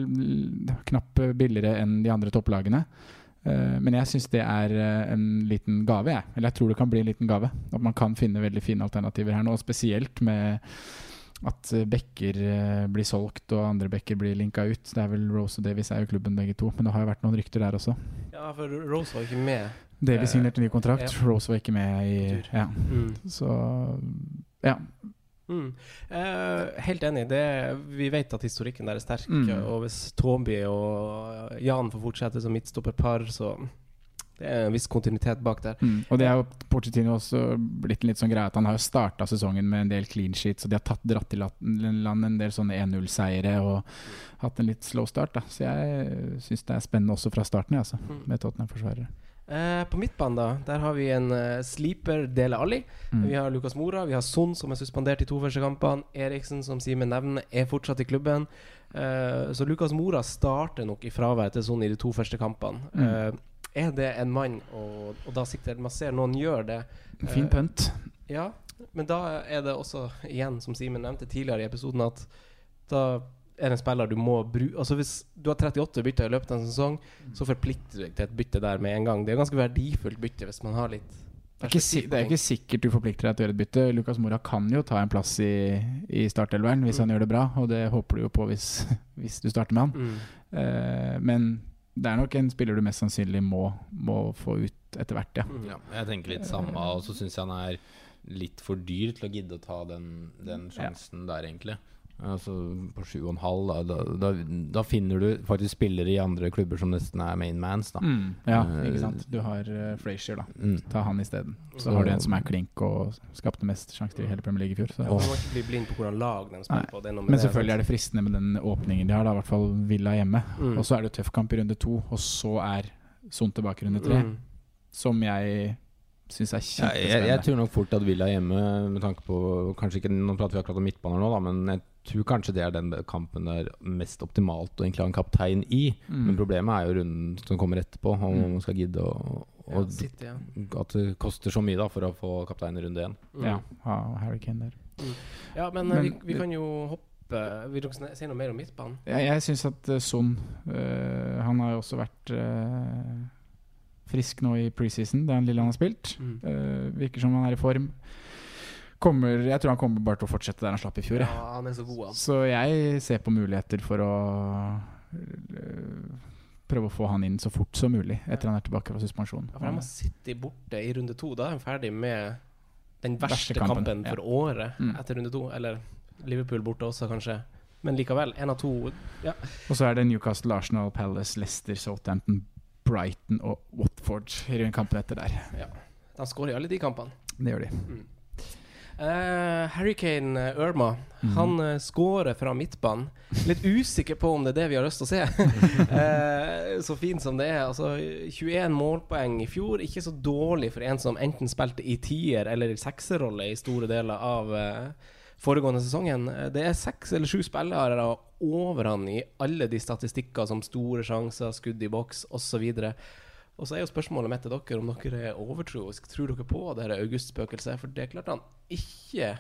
knapt billigere enn de andre topplagene. Eh, men jeg syns det er en liten gave, jeg. Eller jeg tror det kan bli en liten gave. At man kan finne veldig fine alternativer her nå, og spesielt med at bekker blir solgt og andre bekker blir linka ut. Det er vel Rose og Davies er jo klubben begge to, men det har jo vært noen rykter der også. Ja, for Rose var ikke med. Davies Eh, signerte ny kontrakt, ja. Rose var ikke med i Ja, Mm. så ja. Mm. Eh, helt enig. Det, vi vet at historikken der er sterk. Mm. Og hvis Toby og Jan får fortsette som midtstopperpar, så det er en viss kontinuitet bak der. Mm. Og det er jo Pochettino også blitt en litt sånn greie at han har jo starta sesongen med en del clean sheets, og de har tatt dratt til land en del sånne 1-0-seiere og hatt en litt slow start. da Så jeg syns det er spennende også fra starten, jeg, altså, Mm. med Tottenham-forsvarere. Eh, på midtbanen, da, der har vi en uh, sleeper Dele Alli. Mm. Vi har Lukas Mora, vi har Son, som er suspendert i to første kampene. Eriksen, som Simen nevner, er fortsatt i klubben. Uh, så Lukas Mora starter nok i fravær til Son i de to første kampene. Mm. Er det en mann, og, og da sikter man ser noen gjør det fin pønt. Ja, men da er det også, igjen, som Simen nevnte tidligere i episoden, at da er en spiller du må bruke Altså Hvis du har 38 bytter i løpet av en sesong, så forplikter du deg til et bytte der med en gang. Det er ganske verdifullt bytte hvis man har litt Det er, ikke, det er ikke sikkert du forplikter deg til å gjøre et bytte. Lucas Mora kan jo ta en plass i, i startelveren hvis han gjør det bra, og det håper du jo på hvis, hvis du starter med han. mm. Uh, men det er nok en spiller du mest sannsynlig må, må få ut etter hvert, ja. Ja, jeg tenker litt samme, og så syns jeg han er litt for dyr til å gidde å ta den, den sjansen der, egentlig. Altså På 7,5, da, da, da, da finner du faktisk spillere i andre klubber som nesten er main mans, da. Ja, Eh, ikke sant. Du har uh, Frazier, da. Mm. Ta han isteden. Så Så- har du en som er klink og skapte mest sjanser i hele Premier League i fjor. Så. Ja, Du må ikke bli blind på hvordan lag de spiller på. Det er noe med Men det, selvfølgelig er det fristende med den åpningen de har, da, i hvert fall Villa hjemme. Mm. Og så er det tøff kamp i runde to, og så er Son tilbake i runde tre. Mm. Som jeg syns er Ja, jeg, jeg tror nok fort at Villa hjemme, med tanke på Kanskje ikke Nå prater vi akkurat om midtbaner nå, da, men jeg tror kanskje det er den kampen det er mest optimalt å egentlig ha en kaptein i. Mm. Men problemet er jo runden som kommer etterpå, om Mm. man skal gidde å Ja, og City, ja. at det koster så mye da for å få kaptein i runde én. Mm. Ja, ha Harry Kane der. Ja, men, eh, Men- vi, vi kan jo hoppe Vil dere si noe mer om midtbanen? Ja, jeg syns at eh, Son eh, Han har jo også vært eh, frisk nå i preseason, det er en lille han har spilt. Mm. Uh, virker som han er i form. Kommer, jeg tror han kommer bare til å fortsette der han slapp i fjor. Ja, han er så god, han. Så jeg ser på muligheter for å øh, prøve å få han inn så fort som mulig etter han er tilbake fra suspensjon. Ja, for Han har sitte borte i runde to. Da er han ferdig med den verste, Verste kampen, kampen, for året Mm. etter runde to. Eller Liverpool borte også, kanskje. Men likevel, én av to. Ja. Og så er det Newcastle, Arsenal, Palace, Leicester, Southampton, Brighton og Watford i kampen etter der. Ja. De skårer i alle de kampene. Det gjør de. Uh, Hurricane Irma mm. Han uh, skårer fra midtbanen. Litt usikker på om det er det vi har lyst til å se. uh, så fint som det er. Altså, 21 målpoeng i fjor, ikke så dårlig for en som enten spilte i tier- eller i sekserrolle i store deler av eh, foregående sesongen. Eh, Det er seks eller sju spillere over han i alle de statistikker som store sjanser, skudd i boks osv. Og så er jo spørsmålet mitt til dere om dere er overtroisk. Tror dere på det her augustspøkelset? For det klarte han ikke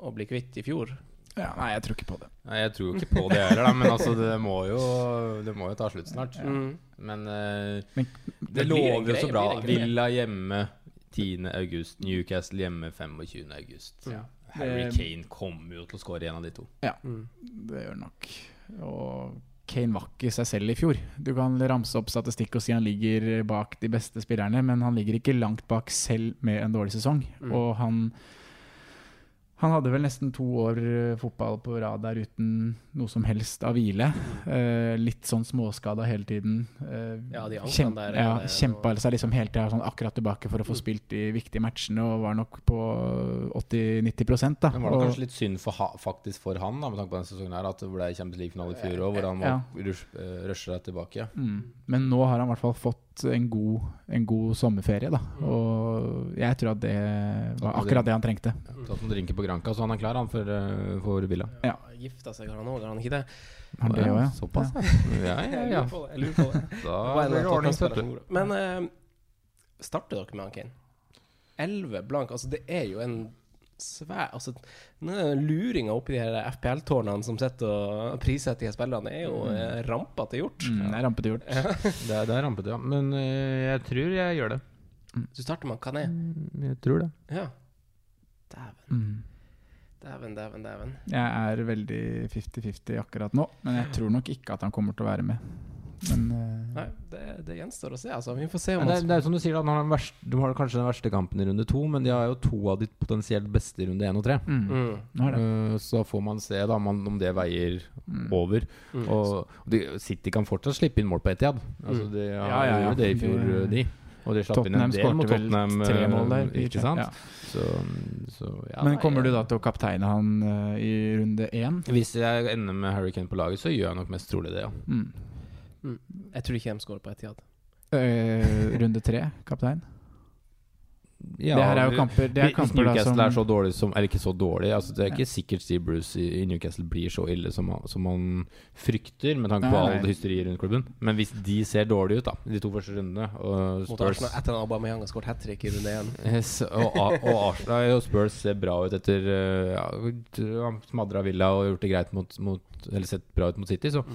å bli kvitt i fjor. Ja, nei, jeg tror ikke på det. Nei, Jeg tror jo ikke på det heller, da, men altså, det må jo Det må jo ta slutt snart. Ja. Men uh, Men det, det lover jo så bra. Villa hjemme 10. august, Newcastle hjemme 25. august. Ja. Harry Kane kommer jo til å skåre en av de to. Mm. Det gjør han nok. Og Kane var ikke seg selv i fjor. Du kan ramse opp statistikk og si han ligger bak de beste spillerne, men han ligger ikke langt bak selv med en dårlig sesong. Mm. Og han han hadde vel nesten to år eh, fotball på rad der uten noe som helst av hvile. Eh, litt sånn småskada hele tiden. Eh, Ja, de kjem- der er Ja, det- Kjempa seg liksom hele tida sånn akkurat tilbake for å få Mm. spilt de viktige matchene, og var nok på 80-90 da. Men var det Og- kanskje litt synd for ha, faktisk for han, da, med tanke på denne sesongen her, at det ble Champions League-finale i fjor òg, hvor han Ja. rush, eh, tilbake. Mm. Men nå har han i hvert fall fått en god, en god sommerferie, da. Mm. Og jeg tror at det var akkurat det han trengte. Tatt noen drinker på Granca, så han er klar han for, eh, for Villa. Ja. Gifta seg, har han òg, har han ikke det? Han det òg, ja. Såpass, ja. Ja, ja, Jeg lurer på det. Lurer på det. Da blir det ordning? Men eh, starter dere med han Kane? 11 blank. Altså, det er jo en svær Altså, luringa oppi de her FPL-tårnene som sitter og prissetter de spillene, er jo eh, rampete gjort. Mm, det er rampete gjort. Det er, det er rampete, ja. Men uh, jeg tror jeg gjør det. Så starter man Kané. Jeg tror det. Ja. Dæven, Mm. dæven, dæven, dæven. Jeg er veldig 50-50 akkurat nå, men jeg tror nok ikke at han kommer til å være med. Men uh, Nei, det, det gjenstår å se, altså. Vi får se om det, er- det er som du sier, da. Har de, verst, de har kanskje den verste kampen i runde to, men de har jo to av de potensielt beste i runde én og tre. mm, mm. Eh, Så får man se da man, om det veier Mm. over. Mm. Og de, City kan fortsatt slippe inn mål på Etiad. Altså, Mm. de har ja, ja. gjort det i fjor, Det- de. Og de slapp inn en Tottenham del Tottenham. tre eh, mål der. Ikke sant? Ja. Så, så ja, Men kommer du da til å kapteine han uh, i runde én? Hvis jeg ender med Harry Kane på laget, så gjør jeg nok mest trolig det, ja. Mm. Jeg tror ikke de skårer på Etiad. Uh, runde tre, kaptein? Ja, det her er jo kamper, det er kamper da, Newcastle som er så dårlig som Eller ikke så dårlig. Altså, det er ikke sikkert Steve Bruce i, i Newcastle blir så ille som, man- som man frykter, med tanke på Nei, all hysteriet rundt klubben. Men hvis de ser dårlige ut, da, de to første rundene og Mot Spurs, Arsenal etter at Aubameyang har skåret hat trick i runde én. Yes, og, og Arsenal og Spurs ser bra ut etter uh, ja, Smadra Villa og gjort det greit mot, mot Eller sett bra ut mot City, så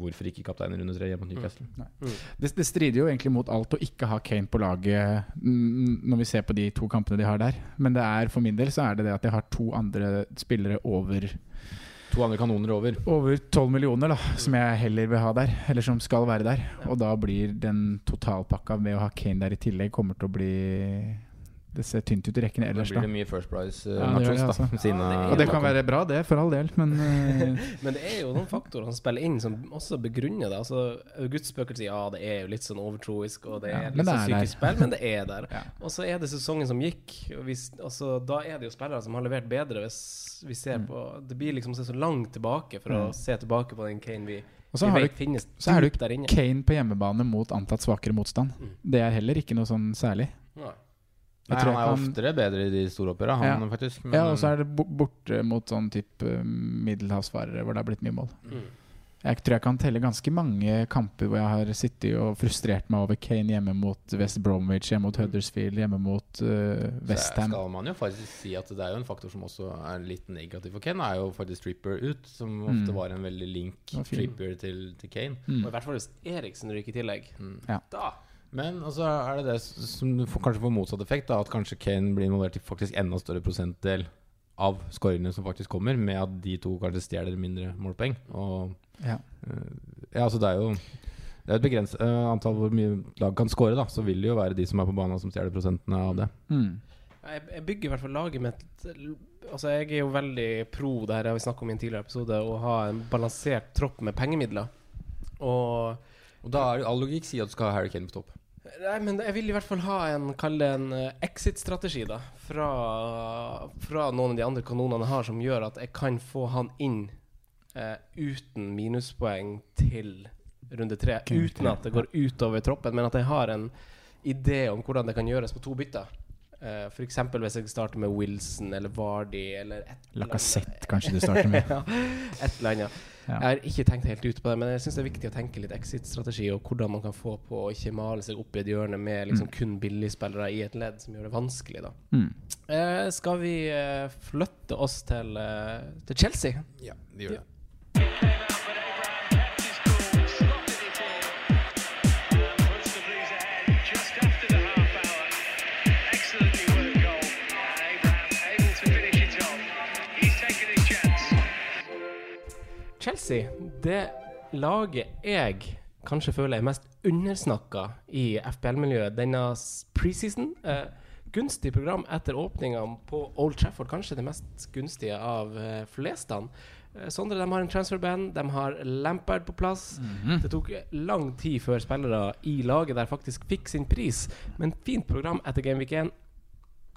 hvorfor ikke kaptein i runde tre mot Newcastle? det, det strider jo egentlig mot alt å ikke ha Kane på laget mm, når vi ser på de to kampene de har der. Men det er for min del så er det det at de har to andre spillere over To andre kanoner over. Over 12 millioner, da, som jeg heller vil ha der. Eller som skal være der. Og da blir den totalpakka med å ha Kane der i tillegg, kommer til å bli Det ser tynt ut i rekkene ellers. Da blir det mye First Price uh, Ja, altså. Ja, er av- Og det kan være bra, det, for all del, men uh... Men det er jo noen faktorer som spiller inn, som også begrunner det. Altså, Guds bøker sier ja, det er jo litt sånn overtroisk, og det er ja, litt det sånn er psykisk spill, men det er der. Ja. Og så er det sesongen som gikk. Og hvis, altså, da er det jo spillere som har levert bedre, hvis vi Mm. ser på Det blir liksom så langt tilbake for å se tilbake på den Kane vi, Og så har du, så er du. Kane på hjemmebane mot antatt svakere motstand. Mm. Det er heller ikke noe sånn særlig. Ja. Jeg tror han er jeg oftere bedre i de store oppgjøra, han Ja. faktisk. men- Ja, og så er det borte mot sånn type eh, middelhavsfarere hvor det har blitt mye mål. Mm. Jeg tror jeg kan telle ganske mange kamper hvor jeg har sittet og frustrert meg over Kane hjemme mot West Bromwich, hjemme mot Huddersfield, hjemme mot uh, Så Westham. skal man jo faktisk si at det er jo en faktor som også er litt negativ for Kane, er jo faktisk Tripper ut, som Mm. ofte var en veldig link. Tripper til, til Kane. Mm. Og i hvert fall hvis Eriksen ryker i tillegg. Mm. Ja. Da Men altså er det det som får, kanskje får motsatt effekt, da, at kanskje Kane blir involvert i faktisk enda større prosentdel av skåringene som faktisk kommer, med at de to kanskje stjeler mindre målpoeng. Og Ja. eh, Ja, altså det er jo det er et begrenset uh, antall hvor mye lag kan score, da. Så vil det jo være de som er på banen som stjeler prosentene av det. Mm. Jeg, jeg bygger i hvert fall laget mitt Altså Jeg er jo veldig pro det her vi snakket om i en tidligere episode å ha en balansert tropp med pengemidler. Og Og da er det all logikk sier at du skal ha Harry Kane på topp. Nei, men jeg vil i hvert fall ha en Kall det en eh, exit-strategi, da. Fra, fra noen av de andre kanonene jeg har, som gjør at jeg kan få han inn eh, uten minuspoeng til runde tre. Kult, uten at det går utover troppen, men at jeg har en idé om hvordan det kan gjøres på to bytter. Uh, F.eks. hvis jeg starter med Wilson eller Vardy eller et. Lacassette, kanskje du starter med. ja, et eller annet. Ja. Jeg har ikke tenkt helt ut på det, men jeg syns det er viktig å tenke litt exit-strategi, og hvordan man kan få på å ikke male seg opp i et hjørne med liksom Mm. kun billigspillere i et ledd som gjør det vanskelig. da Mm. Eh, skal vi eh, flytte oss til, eh, til Chelsea? Ja, vi gjør det. Chelsea, det laget jeg kanskje føler er mest undersnakka i FPL-miljøet denne preseason. Eh, gunstig program etter åpninga på Old Trafford, kanskje det mest gunstige av eh, flestene. Eh, Sondre de har en transferband, de har Lampard på plass. Det tok lang tid før spillere i laget der faktisk fikk sin pris, men fint program etter Game Week 1.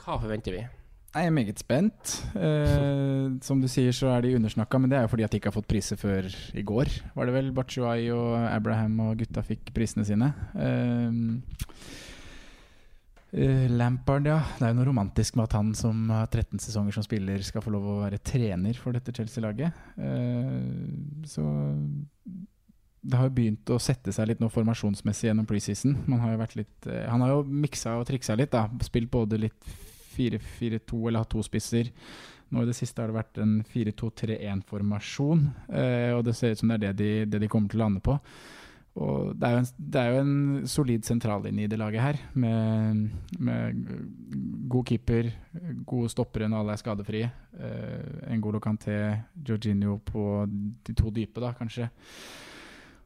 Hva forventer vi? Jeg er meget spent. Eh, som du sier, så er de undersnakka, men det er jo fordi at de ikke har fått priser før i går. Var det vel Bachuay og Abraham og gutta fikk prisene sine. Eh, eh, Lampard, ja. Det er jo noe romantisk med at han som har 13 sesonger som spiller, skal få lov å være trener for dette Chelsea-laget. Eh, så det har jo begynt å sette seg litt nå formasjonsmessig gjennom preseason. Man har jo vært litt eh, Han har jo miksa og triksa litt, da. Spilt både litt 4-4-2 eller ha to spisser. Nå i det siste har det vært en 4-2-3-1-formasjon, eh, og det ser ut som det er det de, det de kommer til å lande på. Og det er en, det er jo en solid sentrallinje i det laget her, med, med god keeper, gode stoppere når alle er skadefrie. Eh, god Kanté, Jorginho på de to dype, da, kanskje.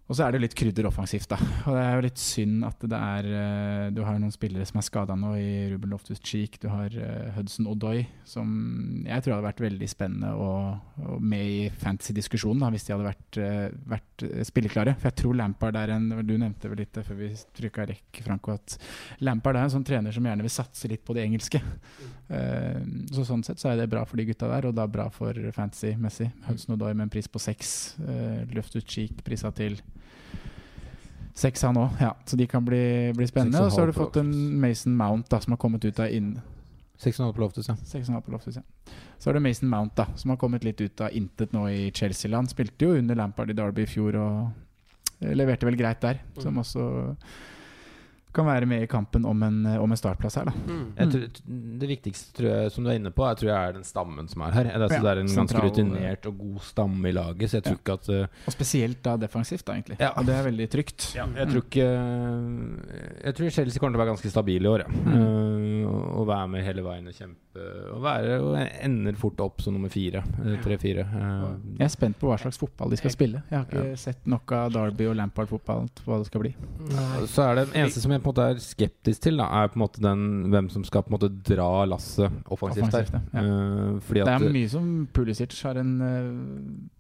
Og så er det litt krydder offensivt, da. Og det er jo litt synd at det er eh, Du har noen spillere som er skada nå, i Ruben Loftus Cheek. Du har eh, Hudson Odoi, som jeg tror hadde vært veldig spennende og, med i fantasy-diskusjonen hvis de hadde vært, eh, vært spilleklare. For jeg tror Lampard er en Du nevnte vel litt før vi trykka rekk, Franco, at Lampard er en sånn trener som gjerne vil satse litt på det engelske. Så sånn sett så er det bra for de gutta der, og da bra for fantasy-messig. Hudson Odoi med en pris på seks. Loftus Cheek prisa til Seks han òg, ja. Så de kan bli, bli spennende. Og Og så har du fått en Mason Mount da som har kommet ut av inn... 6,5 på Loftus, ja. Seks og en halv på Loftus, ja. Så har du Mason Mount, da som har kommet litt ut av intet nå i Chelsea-land. Spilte jo under Lampard i Derby i fjor og eh, leverte vel greit der. Som Mm. også kan være med i kampen om en, eh, om en startplass her, da. Mm. Jeg tror, det viktigste tror jeg, som du er inne på, jeg tror jeg er den stammen som er her. Jeg, altså, Ja, det er en ganske rutinert og god stamme i laget, så jeg tror Ja. ikke at uh, Og spesielt da defensivt, da, egentlig. Ja. Og det er veldig trygt. Jeg tror ikke Jeg tror Chelsea kommer til å være ganske stabile i år, ja. Mm. Uh, og, være med hele veien og kjempe Og være og ender fort opp som nummer fire. eh, Tre-fire. Eh, Jeg er spent på hva slags fotball de skal spille. Jeg har ikke sett nok av Derby og Lampard-fotball på hva det skal bli. Så er det eneste som jeg på en måte er skeptisk til, da, er på en måte den hvem som skal på en måte dra lasset offensivt der. Offensivt, ja. uh, Det er mye som Pulisic har en eh,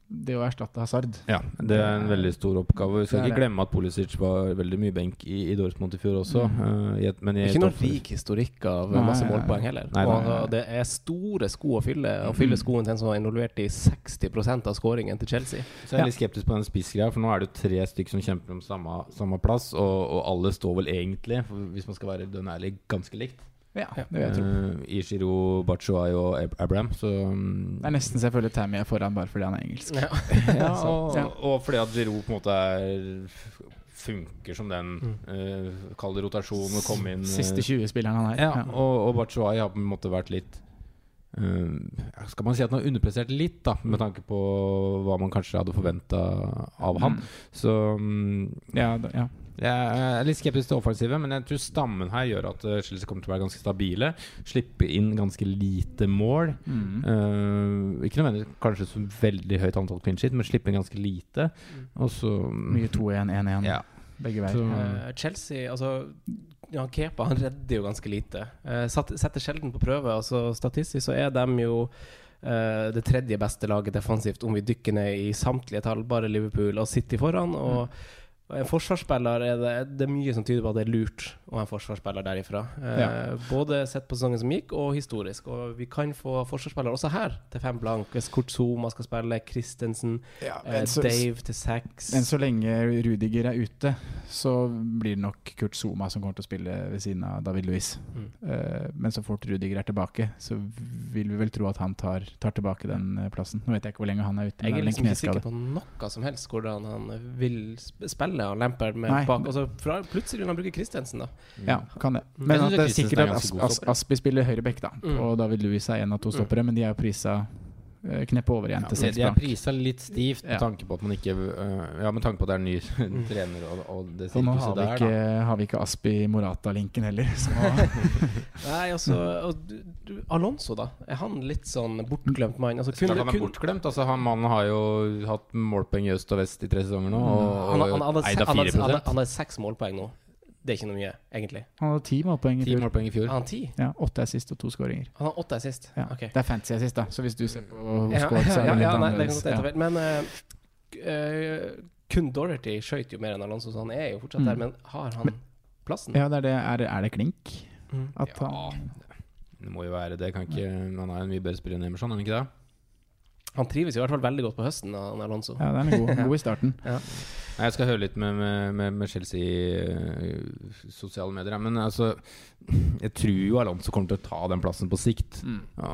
Det å erstatte Hazard. Ja, det er en veldig stor oppgave. Vi skal ikke glemme at Pulisic var veldig mye benk i, i Dortmund i fjor også. Mm. eh, i et, i Ikke noen rik historikk av Nei, masse målpoeng heller. Nei, nei, og nei. og det er store sko å fylle. Å fylle Mm. skoen til en som var involvert i 60% av skåringen til Chelsea. Så jeg er litt skeptisk på den spissgreia, for nå er det jo tre stykker som kjemper om samme, samme plass, og, og alle står vel egentlig, for hvis man skal være dønn ærlig, ganske likt. Ja, det vil jeg tro. Uh, Ishiro, Batshuayi og Abraham, så um, Det er nesten så jeg føler Tammy er foran bare fordi han er engelsk. Ja. ja, Så, og, ja. og fordi at Giroud på en måte er funker som den uh, Kall det rotasjon og komme inn eh, Siste 20-spilleren han er. Ja, og, og Batshuayi har på en måte vært litt Uh, Skal man si at han har underprestert litt, da med tanke på hva man kanskje hadde forventa av han. Så um, Ja, da- ja. Jeg er litt skeptisk til offensivet, men jeg tror stammen her gjør at eh, Chelsea kommer til å være ganske stabile. Slippe inn ganske lite mål. Mm. Uh, ikke nødvendigvis kanskje så veldig høyt antall clean shit, men slippe inn ganske lite. Og så Mye 2-1, 1-1 Ja. begge veier. Så- Eh, Chelsea, altså ja, Kepa han redder jo ganske lite. Uh, setter sjelden på prøve. Altså, statistisk så er de jo Uh, det tredje beste laget defensivt om vi dykker ned i samtlige tall. Bare Liverpool og City foran. Og, og en forsvarsspiller er det, det er mye som tyder på at det er lurt å ha en forsvarsspiller derifra. Eh, Ja. Både sett på sesongen som gikk, og historisk. Og vi kan få forsvarsspillere også her til fem blank. Hvis Kurt Zuma skal spille, Christensen, Ja, eh, så- Dave til seks. Men så lenge Rudiger er ute, så blir det nok Kurt Zuma som kommer til å spille ved siden av David Luiz. Mm. Eh, men så fort Rudiger er tilbake, så vil vi vel tro at han tar, tar tilbake den eh, plassen. Nå vet jeg ikke hvor lenge han er ute. Jeg er liksom ikke sikker på noe som helst hvordan han vil sp- spille han Lampard med Nei. bak. Altså, fra, plutselig vil han bruke Christensen, da. Ja, kan det. Mm. Men det er sikkert er at As As. Aspi spiller høyrebekk, da. Mm. Og David Louis er en av to stoppere, men de er jo prisa eh, kneppet over igjen til de, blank. de er prisa litt stivt med Ja. tanke på at man ikke øh, Ja, med tanke på at det er ny trener og, og det Så nå har vi der, ikke, da. har vi ikke Aspi Morata-linken heller. Så Nei, altså og Alonso, da? Er han litt sånn bortglemt mann? Altså, kunne, han er bortglemt. Altså, han Mannen har jo hatt målpoeng i øst og vest i tre sesonger nå. Og, han, han, han, og hadde, eid han, hadde, han, hadde, han hadde seks målpoeng nå. Det er ikke noe mye, egentlig. han hadde ti målpoeng i fjor. målpoeng i fjor. Han ti? Ja, Åtte assist og to skåringer. Han har åtte assist? Ja. Okay. Det er fancy assist, da. Så hvis du ser på Ja, squad, så er ja, det litt ja, nei, det kan annerledes. godt Ja. Men eh, eh, kun Dorothy skøyt jo mer enn Alonso, så han er jo fortsatt Mm. der. Men har han plassen? Ja, det er, det. Er, er det klink? Mm. At Ja, han, det må jo være det. Kan ikke, han er en mye bedre spiller enn Emerson, er han ikke det? Han trives i hvert fall veldig godt på høsten, han Alonso. ja, den er god, god i starten. ja. Jeg skal høre litt med, med, med, Chelsea i sosiale medier. Men altså Jeg tror jo Alonso kommer til å ta den plassen på sikt. Mm. Ja,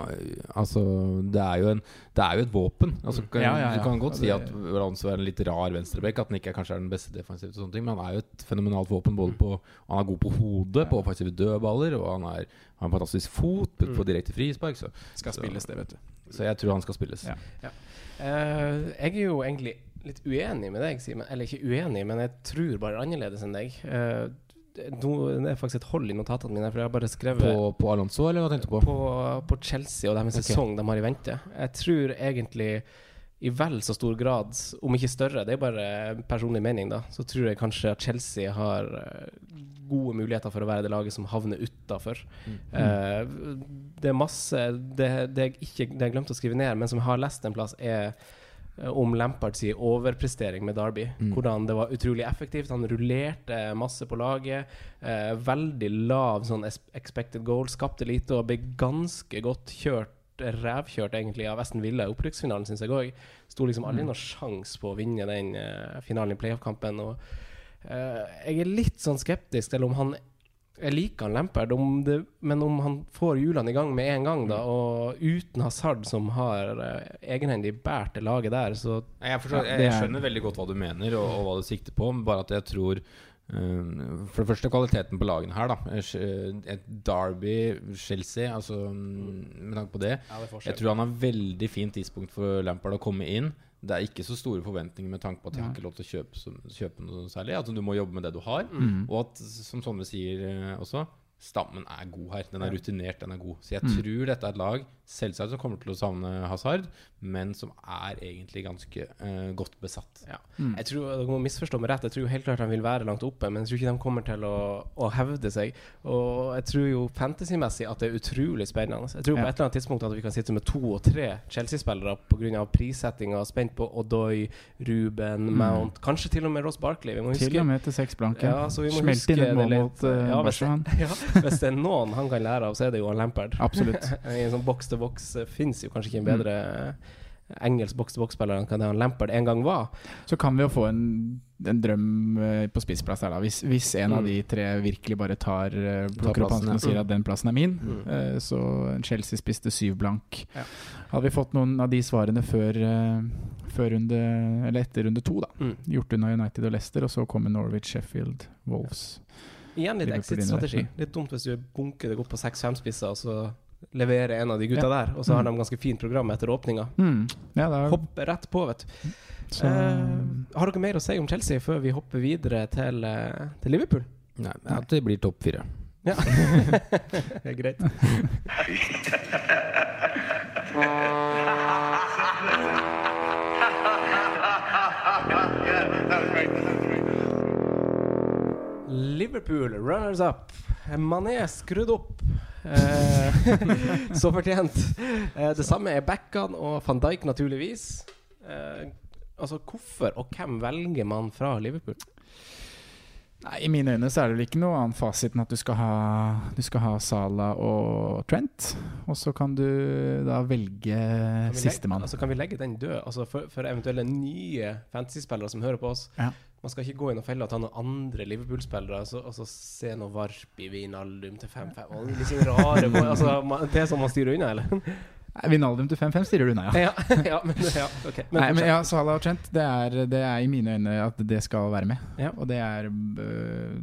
altså Det er jo, en, det er jo et våpen. Altså, kan, Ja, ja, ja. Du kan godt si at Alonso er en litt rar venstrebekk. At han ikke er, kanskje er den beste defensivt, men han er jo et fenomenalt våpen. Både på Han er god på hodet, på offensive dødballer, og han er, har en fantastisk fot på, på direkte frispark. Så, Skal spilles, det, vet du. så jeg tror han skal spilles. Ja. Eh, jeg er jo egentlig litt uenig med deg, Simen. Eller ikke uenig, men jeg tror bare annerledes enn deg. Uh, det er faktisk et hold i notatene mine, for jeg har bare skrevet På, på Alonso, eller hva tenkte du på? på, på Chelsea og deres okay. sesong de har i vente. Jeg tror egentlig i vel så stor grad, om ikke større, det er bare personlig mening, da, så tror jeg kanskje at Chelsea har eh, gode muligheter for å være det laget som havner utafor. Eh, det er masse det, det, jeg ikke, det jeg glemte å skrive ned, men som jeg har lest en plass, er eh, om Lampards overprestering med Derby. Mm. Hvordan det var utrolig effektivt. Han rullerte masse på laget. Eh, veldig lav sånn expected goal. Skapte lite og ble ganske godt kjørt rævkjørt egentlig av Aston Villa i opprykksfinalen, syns jeg òg. Sto liksom aldri noen sjanse på å vinne den uh, finalen i playoff-kampen. Og uh, jeg er litt sånn skeptisk til om han Jeg liker han Lampard, om det, men om han får hjulene i gang med en gang, da, og uten Hazard som har uh, egenhendig båret det laget der, så Jeg, forstår, jeg, jeg er- skjønner veldig godt hva du mener, og, og hva du sikter på. Bare at jeg tror For det første kvaliteten på lagene her. da Eh, Et Derby-Chelsea, altså mm, med tanke på det. Ja, det. Jeg tror han har veldig fint tidspunkt for Lampard å komme inn. Det er ikke så store forventninger med tanke på at de har ikke lov til å kjøpe, kjøpe noe særlig. Altså Du må jobbe med det du har. Mm. Og at, som Sondre sier eh, også, stammen er god her. Den er rutinert, den er god. Så jeg Mm. tror dette er et lag selvsagt som kommer til å savne Hazard, men som er egentlig ganske uh, godt besatt. Ja. Mm. Jeg tror, Dere må misforstå meg rett, jeg tror helt klart de vil være langt oppe, men jeg tror ikke de kommer til å, å hevde seg. Og jeg tror jo fantasymessig at det er utrolig spennende. Jeg tror på et eller annet tidspunkt at vi kan sitte med to og tre Chelsea-spillere pga. prissettinga, spent på Odoi, Ruben, Mount, kanskje til og med Ross Barkley. Vi må huske Mm. Til og med til seks blanke. Ja, så vi må Smelt huske inn et mål mot uh, Ja, hvis, ja, det er noen han kan lære av, så er det jo Lampard. Absolutt. I en sånn boks-til-boks fins jo kanskje ikke en Mm. bedre engelsk boks-til-boks-spiller enn det han Lampard en gang var. Så kan vi jo få en, en drøm eh, på spissplass her, da. Hvis, hvis en av Mm. de tre virkelig bare tar uh, plukker opp hansken og sier at den plassen er min, Mm. uh, så Chelsea spiste syv blank. Ja. Hadde vi fått noen av de svarene før, uh, før runde Eller etter runde to, da. Mm. Gjort unna United og Leicester, og så kommer Norwich, Sheffield, Wolves. Igjen litt exit-strategi. Litt dumt hvis du bunker deg opp på seks-fem spisser, og så leverer en av de gutta der, og så har Mm. de ganske fint program etter åpninga. Mm. Ja, er... Hopper rett på, vet du. så, Eh, har dere mer å si om Chelsea før vi hopper videre til, eh, til Liverpool? Nei, At det blir topp fire. Ja. det er greit. Liverpool, runners up. Mané skrudd opp. Eh, så fortjent. Eh, det samme er backene og van Dijk, naturligvis. Eh, altså, hvorfor og hvem velger man fra Liverpool? Nei, I mine øyne så er det vel ikke noe annen fasit enn at du skal ha, du skal ha Salah og Trent. Og så kan du da velge sistemann. Altså, kan vi legge den død? Altså, for, for eventuelle nye fantasy-spillere som hører på oss. Ja. Man skal ikke gå inn og felle og ta noen andre Liverpool-spillere og så- og så se noe varp i Vinaldum til 5-5. Liksom rare altså, man- Det er sånn man styrer unna, eller? Vinaldum til 5-5 styrer du unna, ja. ja, ja, men, ja, okay. Men Nei, men ja, Salah og Trent, det er, det er i mine øyne at det skal være med. Ja. Og det er øh,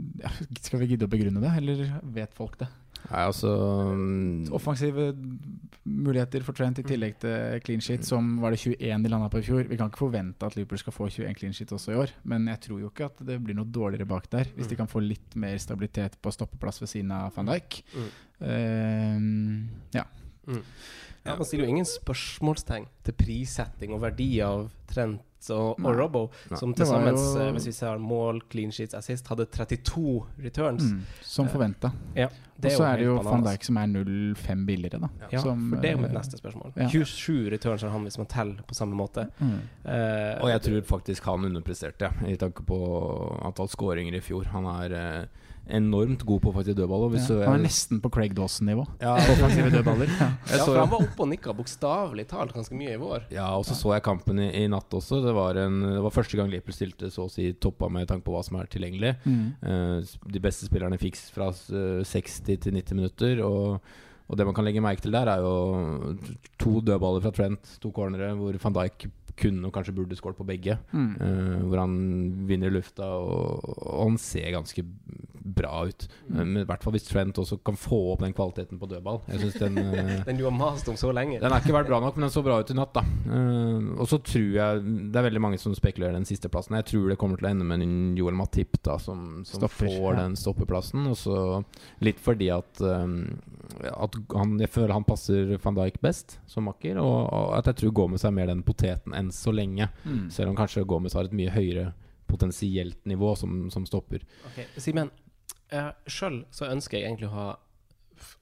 Skal vi gidde å begrunne det, eller vet folk det? Nei, altså um... Offensive muligheter for Trent i tillegg til clean shit, som var det 21 de landa på i fjor. Vi kan ikke forvente at Liverpool skal få 21 clean shit også i år, men jeg tror jo ikke at det blir noe dårligere bak der, hvis de kan få litt mer stabilitet på stoppeplass ved siden av van Dijk. Mm. Eh, ja. Mm. Ja, man stiller jo ingen spørsmålstegn til prissetting og verdi av Trent og, og Robbo, som til sammen, jo- eh, hvis vi ser mål, clean sheets, assist, hadde 32 returns. Mm, som forventa. Ja, Og så er det jo van. Dijk som er 0,5 billigere, da. Ja, som, for det er jo mitt eh, neste spørsmål. ja. 27 returns har han hvis man teller på samme måte. Mm. Uh, Og jeg tror faktisk han underpresterte, i tanke på antall skåringer i fjor. Han er eh, enormt god på faktisk dødball. Og hvis Ja, han er nesten på Craig Dawson-nivå. ja, På offensive dødballer. Ja. ja, for han var oppe og nikka bokstavelig talt ganske mye i vår. Ja, og så så jeg kampen i, i natt også. Det var, en, det var første gang Liverpool stilte så å si toppa med tanke på hva som er tilgjengelig. Mm. Uh, de beste spillerne fikk fra eh, 60 til 90 minutter. Og, og det man kan legge merke til der, er jo to dødballer fra Trent, to cornere, hvor van Dijk kunne og kanskje burde skåret på begge. Mm. Uh, hvor han vinner i lufta, og, og han ser ganske bra ut. Eh, Men i hvert fall hvis Trent også kan få opp den kvaliteten på dødball. Jeg synes den uh, Den du har mast om så lenge. den har ikke vært bra nok, men den så bra ut i natt, da. Uh, og så tror jeg Det er veldig mange som spekulerer den siste plassen. Jeg tror det kommer til å ende med en Joel Matip, da, som, som Stopper, får ja. den stoppeplassen. Og så litt fordi at, eh, at han, Jeg føler han passer van Dijk best som makker, og, og at jeg tror Gomez er mer den poteten enn så lenge. Mm. Selv om kanskje Gomez har et mye høyere potensielt nivå som, som stopper. Okay. Simen, uh, sjøl så ønsker jeg egentlig å ha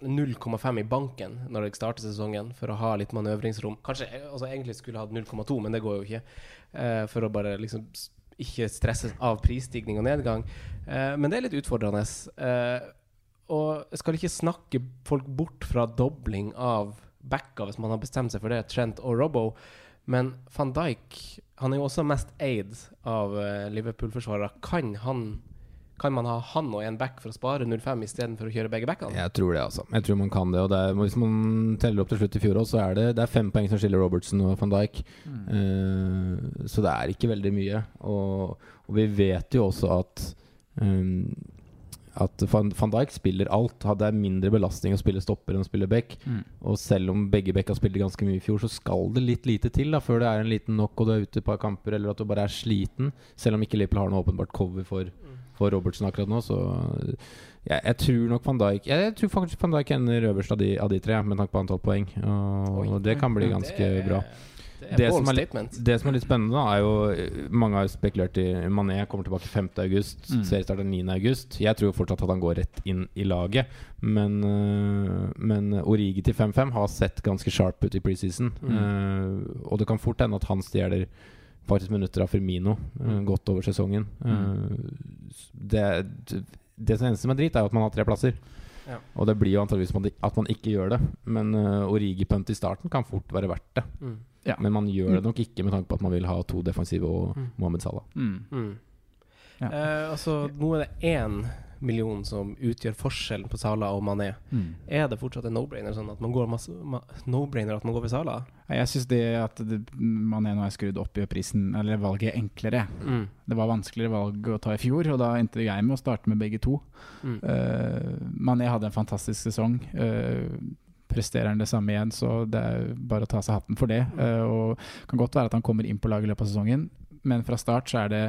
0,5 i banken når jeg starter sesongen, for å ha litt manøvringsrom. Kanskje jeg altså, egentlig skulle hatt 0,2, men det går jo ikke. eh, for å bare liksom ikke stresse av prisstigning og nedgang. Eh, men det er litt utfordrende. Eh, og jeg skal ikke snakke folk bort fra dobling av backa hvis man har bestemt seg for det, Trent og Robbo. Men van Dijk han er jo også mest eid av eh, Liverpool-forsvarere. Kan han Kan man ha han og en back for å spare 0-5 istedenfor å kjøre begge backene? Jeg tror det, altså. Jeg tror man kan det. Og det er, hvis man teller opp til slutt i fjor òg, så er det, det er fem poeng som skiller Robertsen og van Dijk. Eh, så det er ikke veldig mye. Og, og vi vet jo også at um, at van, van Dijk spiller alt. Det er mindre belastning å spille stopper enn å spille back. Mm. Og selv om begge back har spilt ganske mye i fjor, så skal det litt lite til da før det er en liten knock og du er ute et par kamper, eller at du bare er sliten. Selv om ikke Liverpool har noe åpenbart cover for, for Robertsen akkurat nå, så jeg, jeg tror nok van Dijk Jeg, jeg tror faktisk van Dijk ender øverst av de, av de tre, med tanke på antall poeng. Og, og det kan bli ganske bra. Det er Det som er litt- Det som er litt spennende, da er jo eh, Mange har spekulert i Mané kommer tilbake 5. august. Mm. Seriestart er 9. august. Jeg tror fortsatt at han går rett inn i laget. Men, øh, men Origi til 5-5 har sett ganske sharp ut i preseason. Mm. Uh, og det kan fort hende at han stjeler faktisk minutter av Firmino eh, Mm. godt over sesongen. Uh, det, det som eneste som er drit, er jo at man har tre plasser. Ja. Og det blir jo antageligvis at man ikke gjør det. Men uh, Origi-punt i starten kan fort være verdt det. Mm. Ja. Men man gjør det nok ikke med tanke på at man vil ha to defensive og Mm. Mohammed Salah. Mm. Mm. Ja. Eh, altså, nå er det én million som utgjør forskjellen på Salah og Mané. Mm. Er det fortsatt en no-brainer sånn at man går masse, ma no-brainer at man går for Salah? Jeg syns det at det, Mané nå er skrudd opp, i prisen, eller valget enklere. Mm. Det var vanskeligere valg å ta i fjor, og da endte jeg med å starte med begge to. Mm. Uh, Mané hadde en fantastisk sesong. Eh, presterer han det samme igjen, så det er bare å ta seg hatten for det. Eh, og kan godt være at han kommer inn på laget i løpet av sesongen, men fra start så er det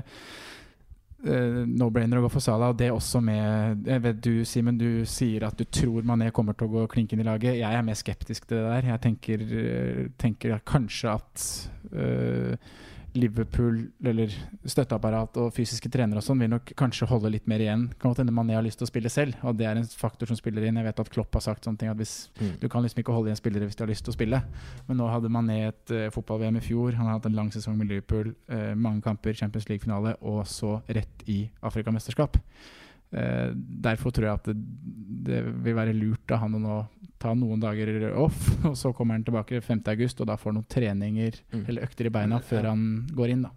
Uh, no-brainer å gå for Salah. Og det også med Jeg vet du, Simen, du sier at du tror Mané kommer til å gå klink inn i laget. Jeg er mer skeptisk til det der. Jeg tenker, eh, tenker kanskje at eh, Liverpool, eller støtteapparat og fysiske trenere og sånn, vil nok kanskje holde litt mer igjen. Kan godt hende Mané har lyst til å spille selv, og det er en faktor som spiller inn. Jeg vet at Klopp har sagt sånne ting at hvis du kan liksom ikke holde igjen spillere hvis de har lyst til å spille. Men nå hadde Mané et uh, fotball-VM i fjor. Han har hatt en lang sesong med Liverpool. uh, mange kamper, Champions League-finale, og så rett i Afrikamesterskap. Eh, derfor tror jeg at det, det vil være lurt av han å nå ta noen dager off, og så kommer han tilbake 5. august, og da får han noen treninger Mm. eller økter i beina før han går inn. da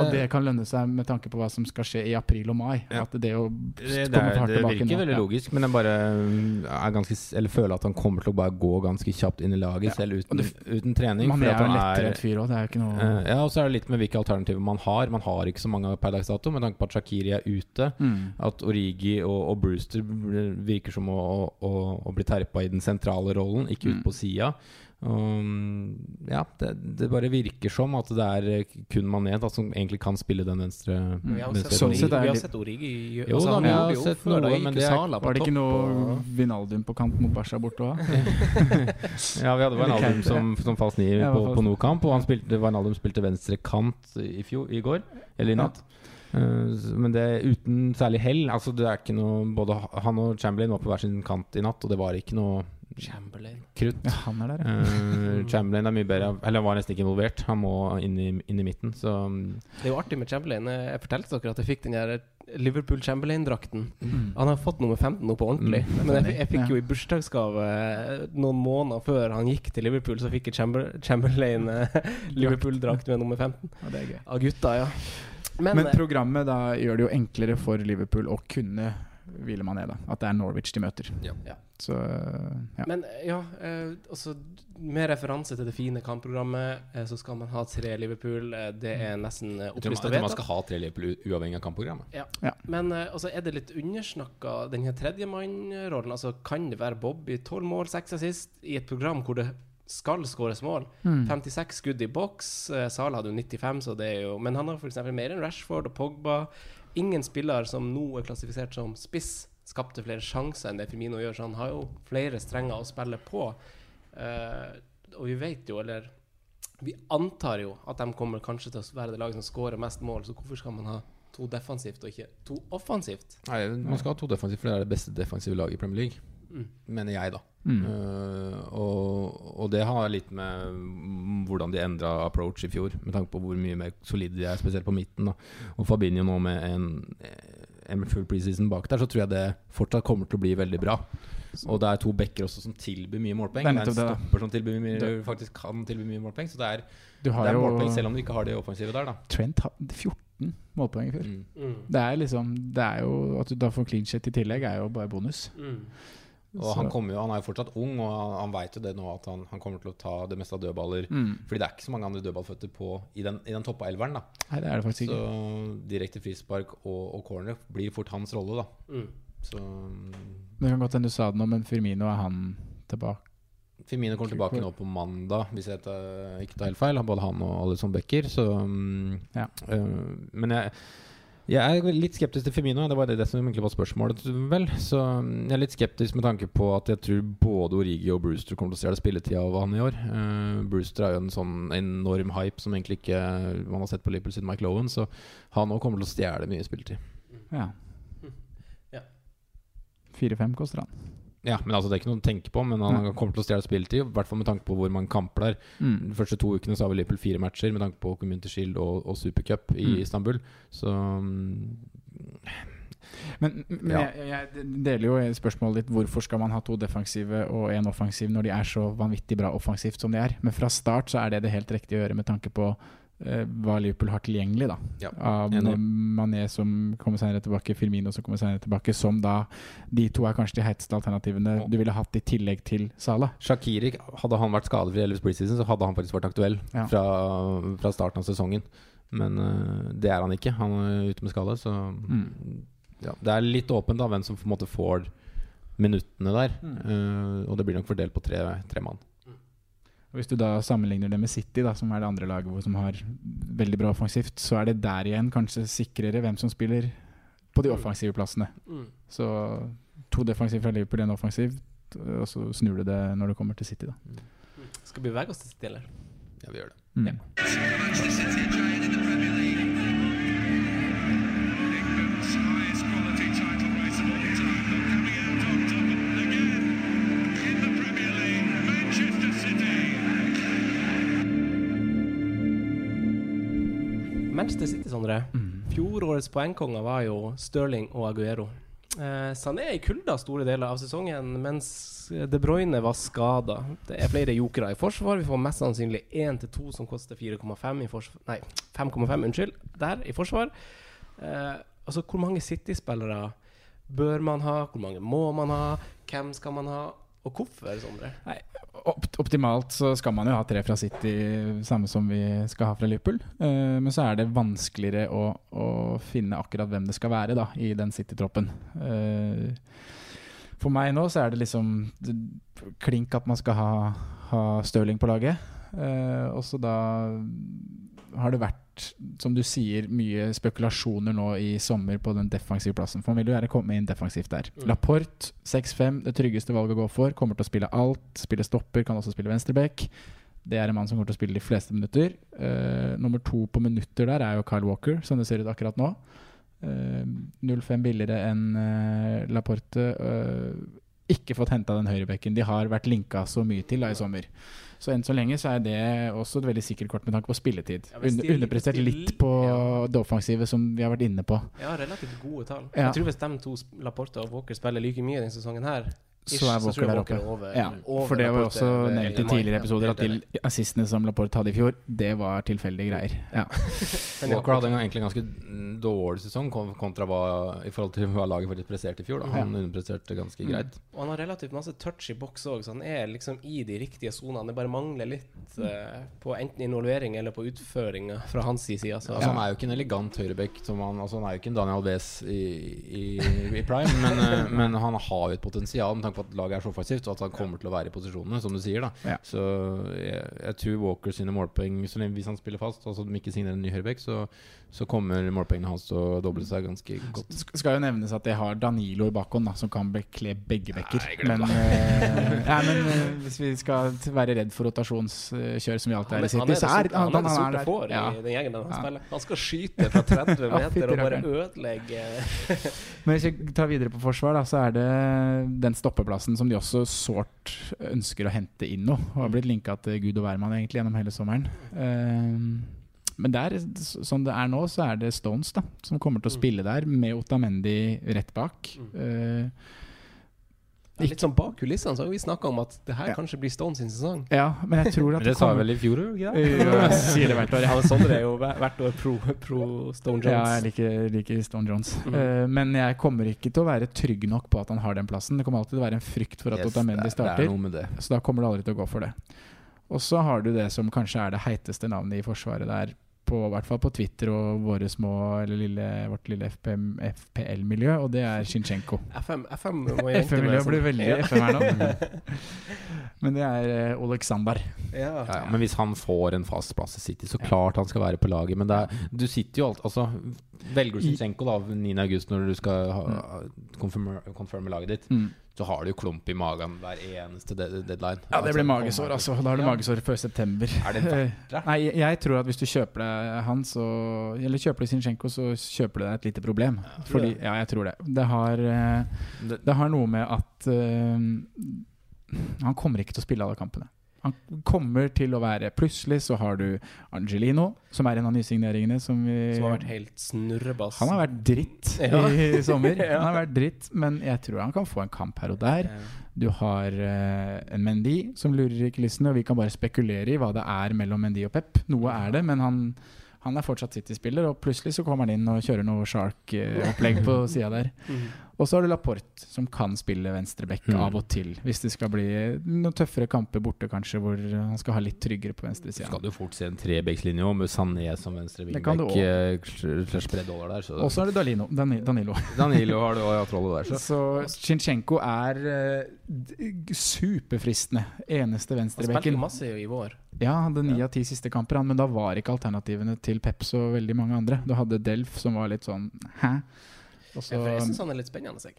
Og det kan lønne seg med tanke på hva som skal skje i april og mai. Ja. At det å Det, det, komme hardt det virker veldig ja. logisk, men jeg bare mm, er ganske, eller føler at han kommer til å bare gå ganske kjapt inn i laget, Ja. selv uten, det- uten trening. Man er jo en lettrent fyr òg, det er jo ikke noe Eh, ja, og så er det litt med hvilke alternativer man har. Man har ikke så mange per dags dato, med tanke på at Shakiri er ute. Mm. At Origi og, og Brewster virker som å, å, å bli terpa i den sentrale rollen, ikke ut Mm. på sida. Um, ja, det, det bare virker som at det er eh, kun Mané da, som egentlig kan spille den venstre, Vi har venstre sett, Sånn Origi, vi har sett Origi Jo altså, da, vi har jo sett før, noe, men det er- Var det ikke noe Vinaldum på kamp mot Bæsja borte òg? Ja, vi hadde Vinaldum som, som falsk nier på, på, noe kamp, og han spilte, Vinaldum spilte venstre kant i, fjor, i går, eller i natt. S- men det uten særlig hell. Altså det er ikke noe Både han og Chamberlain var på hver sin kant i natt, og det var ikke noe Chamberlain. krutt. Ja, han er der, ja. uh, Chamberlain er mye bedre Eller han var nesten ikke involvert. Han må inn i, inn i midten. Så mm, Det er jo artig med Chamberlain. Jeg fortalte dere at jeg fikk den der Liverpool Chamberlain-drakten. Mm. Han har fått nummer 15 nå på ordentlig. Mm. Men jeg, jeg fikk jo i bursdagsgave eh, noen måneder før han gikk til Liverpool, så fikk jeg Chamber Chamberlain eh, Liverpool-drakt med nummer 15. Ja, det er gøy. Av gutta, ja. Men, Men eh, programmet da gjør det jo enklere for Liverpool å kunne hvile Mané, da. At det er Norwich de møter. Ja. Ja. Så ja. Men ja, eh, også med referanse til det fine kampprogrammet, eh, så skal man ha tre Liverpool. Eh, det er nesten eh, tror, man, opplyst og tror man skal ha tre Liverpool uavhengig av kampprogrammet. Men eh, altså, er det litt undersnakka, den her tredjemannrollen? Altså, kan det være Bobby tolv mål, seks assist, i et program hvor det skal skåres mål? Mm. 56 skudd i boks. Eh, Sala hadde jo 95, så det er jo Men han har f.eks. mer enn Rashford og Pogba. Ingen spiller som nå er klassifisert som spiss, skapte flere sjanser enn det Firmino gjør, så han har jo flere strenger å spille på. Uh, og vi vet jo, eller vi antar jo, at de kommer kanskje til å være det laget som skårer mest mål, så hvorfor skal man ha to defensivt og ikke to offensivt? Nei, Man skal ha to defensivt, for det er det beste defensive laget i Premier League. Mm. Mener jeg, da. Mm. Uh, og, og det har litt med hvordan de endra approach i fjor, med tanke på hvor mye mer solide de er, spesielt på midten. Da. Og Fabinho nå med en, en full preseason bak der, så tror jeg det fortsatt kommer til å bli veldig bra. Og det er to backer også som tilbyr mye målpoeng. Det er en stopper som tilbyr mye, faktisk kan tilby mye målpoeng. Så det er, Du det er målpoeng selv om du ikke har det offensive der, da. Trent har 14 14 målpoeng i fjor. Mm. Mm. Det er liksom Det er jo At du da får clean shit i tillegg, er jo bare bonus. Mm. Og han, kommer jo, han er jo fortsatt ung, og han, han veit jo det nå at han, han kommer til å ta det meste av dødballer. Mm. Fordi det er ikke så mange andre dødballføtter på i den, i den toppa elveren. da Nei, det er det faktisk Så ikke. direkte frispark og, og corner blir fort hans rolle, da. Mm. Så Det kan godt hende du sa det nå, men Firmino er han tilbake. Firmino kommer tilbake nå på mandag, hvis jeg tar- ikke tar helt feil. Både han og Alison Becker. Så mm, Ja. øh, Men jeg, jeg er litt skeptisk til Firmino. Det var det, det som egentlig var spørsmålet, vel. Så mm, jeg er litt skeptisk med tanke på at jeg tror både Origi og Brewster kommer til å stjele spilletida av han i år. Uh, Brewster er jo en sånn enorm hype som egentlig ikke man har sett på Liverpool siden Mike Lowen, så han òg kommer til å stjele mye spilletid. Ja. Ja. 4-5 koster han. Ja, men altså Det er ikke noe å tenke på, men han Nei. kommer til å stjele spilletid. I hvert fall med tanke på hvor mange kamper det er. Mm. De første to ukene så har vi Liverpool fire matcher med tanke på Community Shield og, og Supercup i Mm. Istanbul. Så mm, Men, men Ja. jeg, jeg deler jo spørsmålet ditt hvorfor skal man ha to defensive og én offensiv når de er så vanvittig bra offensivt som de er. Men fra start så er det det helt riktige å gjøre med tanke på hva Liverpool har tilgjengelig. da Ja, Av. Mané som kommer senere tilbake, Firmino som kommer senere tilbake. Som da De to er kanskje de heteste alternativene du ville hatt i tillegg til Salah. Shakiri, hadde han vært skadefri i Elvis preseason, så hadde han faktisk vært aktuell Ja. fra, fra starten av sesongen. Men uh, det er han ikke. Han er ute med skade, så Mm. ja, Det er litt åpent da hvem som på en måte får minuttene der. Mm. Uh, og det blir nok fordelt på tre, tre mann. Og Hvis du da sammenligner det med City, da, som er det andre laget hvor- som har veldig bra offensivt, så er det der igjen kanskje sikrere hvem som spiller på de offensive plassene. Mm. Så to defensive fra Liverpool, én offensiv, og så snur du det når det kommer til City, da. Skal vi bevege oss til City, eller? Ja, vi gjør det. Mm. Ja. Manchester City, Sondre. Mm. Fjorårets poengkonger var jo Stirling og Aguero. Eh, Sané i kulda store deler av sesongen, mens De Bruyne var skada. Det er flere jokere i forsvar. Vi får mest sannsynlig én til to som koster 4,5 i forsvar Nei, 5,5, unnskyld. Der i forsvar. Eh, altså, hvor mange City-spillere bør man ha? Hvor mange må man ha? Hvem skal man ha? Og hvorfor, Sondre? Nei, opt optimalt så skal man jo ha tre fra City, samme som vi skal ha fra Liverpool. Uh, men så er det vanskeligere å, å finne akkurat hvem det skal være da, i den City-troppen. Uh, for meg nå så er det liksom klink at man skal ha, ha Stirling på laget. Uh, og så da har det vært, som du sier, mye spekulasjoner nå i sommer på den defensive plassen. For han vil jo gjerne komme inn defensivt der. Mm. Laporte, 6-5, det tryggeste valget å gå for. Kommer til å spille alt. Spille stopper, kan også spille venstreback. Det er en mann som kommer til å spille de fleste minutter. Uh, nummer to på minutter der er jo Kyle Walker, som det ser ut akkurat nå. 0-5 billigere enn uh, Laporte. Eh, ikke fått henta den høyrebekken de har vært linka så mye til da i sommer. Så enn så lenge så er det også et veldig sikkert kort med tanke på spilletid. Ja, Under, underprestert litt på ja. det offensive, som vi har vært inne på. Ja, relativt gode tall. Ja. Jeg tror hvis de to, Laporte og Walker, spiller like mye denne sesongen her, Så er Walker der oppe. er over- Ja, over for det var jo også ved nevnt i tidligere episoder at de assistene som Laporte hadde i fjor, det var tilfeldige greier. Ja. Men Walker hadde egentlig en ganske mm, dårlig sesong kontra hva, i forhold til hva laget faktisk presterte i fjor. Da. Han underpresterte ganske greit. Og han har relativt masse touch i boks òg, så han er liksom i de riktige sonene. Det bare mangler litt uh, på enten involvering eller på utføring fra hans side. Så, Altså, Han er jo ikke en elegant høyrebekk, som han- Altså, han er jo ikke en Daniel Wes i, i, i prime, men, eh, men han har jo et potensial med på at laget er så offensivt, og at han kommer til å være i posisjonene, som du sier. da Ja. Så jeg, jeg tror Walker sine målpoeng, så lenge hvis han spiller fast, altså de ikke signerer en ny høyreback, så, så kommer målpengene hans til å doble seg ganske godt. Sk- skal jo nevnes at jeg har Danilo i bakhånd, da, som kan bekle begge bekker. Nei, Men, eh, nei, men uh, hvis vi skal være redd for rotasjonskjør, som vi alltid han, er er- i han City, er så er han, han er det sorte der. får Ja. i den gjengen han Ja. spiller. Han skal skyte fra 30 meter og bare ødelegge Men hvis vi tar videre på forsvar, da, så er det den stoppeplassen som de også sårt ønsker å hente inn nå. Og har blitt linka til Gud og hvermann egentlig gjennom hele sommeren. Eh, men der, som det er nå, så er det Stones da som kommer til å spille der, med Otamendi rett bak. Eh, Litt sånn bak kulissene så har vi snakka om at det her Ja. kanskje blir Stones sin sesong. Ja, men jeg tror at det, det sa jeg vel i fjor, òg? det? Jo, jeg sier det hvert år, Ja. Sondre er jo hvert år pro, pro Stone Ja, jeg liker, liker Stone Jones. Mm. Uh, men jeg kommer ikke til å være trygg nok på at han har den plassen. Det kommer alltid til å være en frykt for at Yes, Otamendi er- starter. det er noe med det. Så da kommer du aldri til å gå for det. Og så har du det som kanskje er det heiteste navnet i Forsvaret der, på, i hvert fall på Twitter og våre små, eller lille, vårt lille FPL-miljø, og det er Shinchenko. FM, FM blir veldig Ja. FM her nå. Men det er eh, Oleksandr. Ja. Ja, ja, men hvis han får en fast plass i City, så klart han skal være på laget. Men det er, du sitter jo alt Altså, velger du da 9.8 når du skal ha, confirme, confirme laget ditt, Mm. Så har du jo klump i magen hver eneste deadline. Ja, det blir Altså, magesår, altså. Da har du Ja. magesår før september. Er det verdt? Nei, jeg tror at hvis du kjøper deg han, så Eller kjøper du Zinchenko, så kjøper du deg et lite problem. Ja, Fordi, det? ja, jeg tror det. Det har, eh, Det- det har noe med at uh, Han kommer ikke til å spille alle kampene. Han kommer til å være Plutselig så har du Angelino, som er en av nysigneringene. Som, vi, Som har vært helt snurrebass. han har vært dritt Ja. i sommer. Han har vært dritt, men jeg tror han kan få en kamp her og der. Du har uh, en Mendy som lurer i kulissene, og vi kan bare spekulere i hva det er mellom Mendy og Pep. Noe er det, men han, han er fortsatt City-spiller, og plutselig så kommer han inn og kjører noe Shark-opplegg på sida der. Og så har du Laporte, som kan spille venstreback Mm. av og til. Hvis det skal bli noen tøffere kamper borte, kanskje, hvor han skal ha litt tryggere på venstresida. skal du fort se en trebekslinje òg, med Sané som venstre Det kan du wingback. eh, Og så er det Danilo. Dani- Danilo. Danilo har du òg ja, trollet der, så. Så Shinchenko er uh, superfristende. Eneste Han spilte masse i år. Ja, han hadde ni av ti siste kamper, han, men da var ikke alternativene til Peps og veldig mange andre. Du hadde Delf, som var litt sånn hæ? Og så, Ja, for jeg syns han er litt spennende. Jeg,